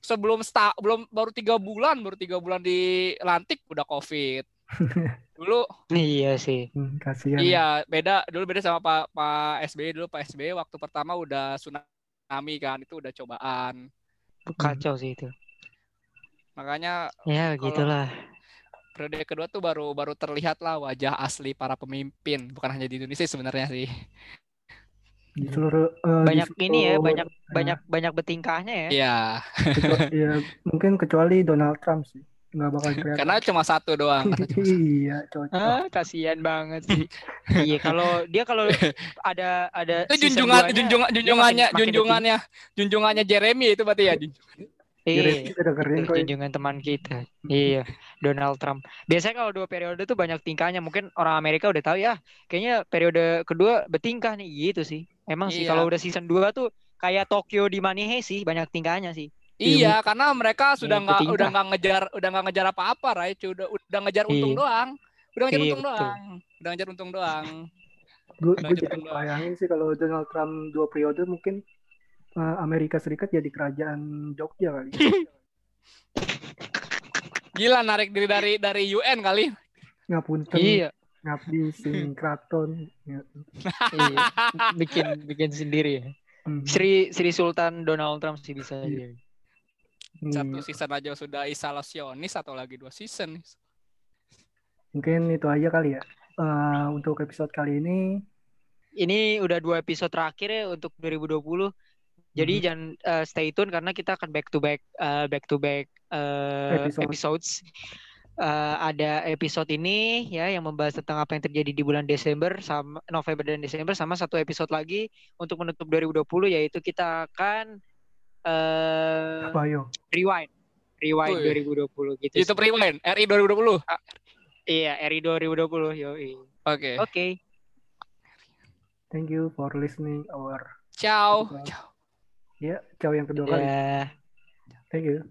sebelum sta, belum baru tiga bulan baru tiga bulan dilantik udah covid. Dulu Iya sih. Hmm, kasihan. iya beda dulu beda sama pak pak sby dulu pak sby waktu pertama udah tsunami kan itu udah cobaan Kacau sih itu. makanya Ya gitulah. periode kedua tuh baru baru terlihat lah wajah asli para pemimpin. Bukan hanya di Indonesia sebenarnya sih. Di seluruh eh, di Banyak ini ya, seluruh- banyak banyak banyak betingkahnya ya. iya. Kecu- ya, mungkin kecuali Donald Trump sih nggak bakal kelihatan. karena cuma satu doang karena cuma satu. iya cocok. Ah, kasihan banget sih. iya, kalau dia kalau ada ada itu junjungan duanya, junjungan junjungannya makin- makin junjungannya junjungannya Jeremy itu berarti ya junjungan. Iya. Kok. junjungan teman kita. Iya, Donald Trump. Biasanya kalau dua periode tuh banyak tingkahnya. Mungkin orang Amerika udah tahu ya. Kayaknya periode kedua bertingkah nih gitu sih. Emang sih Iya. kalau udah season 2 tuh kayak Tokyo di Manihe sih banyak tingkahnya sih. Iya, karena mereka sudah Iya, nggak bertingkah. udah nggak ngejar udah nggak ngejar apa-apa, Rai. Udah udah ngejar untung Iya. doang. Udah ngejar Iya, untung betul. doang. Udah ngejar untung doang. Gue jadi bayangin sih kalau Donald Trump dua periode mungkin eh, Amerika Serikat jadi kerajaan Jogja kali. Gila narik diri dari dari UN kali. Ngapunten, Iya. ngabdi sing kraton. Ya. iya. Bikin bikin sendiri ya. Hmm. Sri Sri Sultan Donald Trump sih bisa Iya. jadi. Satu Iya. season aja sudah isolasionis atau lagi dua season. Mungkin itu aja kali ya. Eh, untuk episode kali ini Ini udah dua episode terakhir ya untuk 2020. Jadi Mhm. jangan eh, stay tune karena kita akan back to back eh, back to back eh, Episode. episodes. Eh, ada episode ini ya yang membahas tentang apa yang terjadi di bulan Desember sama November dan Desember sama satu episode lagi untuk menutup 2020 yaitu kita akan apa yo Rewind. Rewind iya. Ui. 2020 gitu. YouTube Rewind RI 2020. Ah, iya, RI 2020 yo. Oke. Okay. Oke. Okay. Thank you for listening our Ciao. Ciao. Ya, ciao yang kedua yeah. kali. Thank you.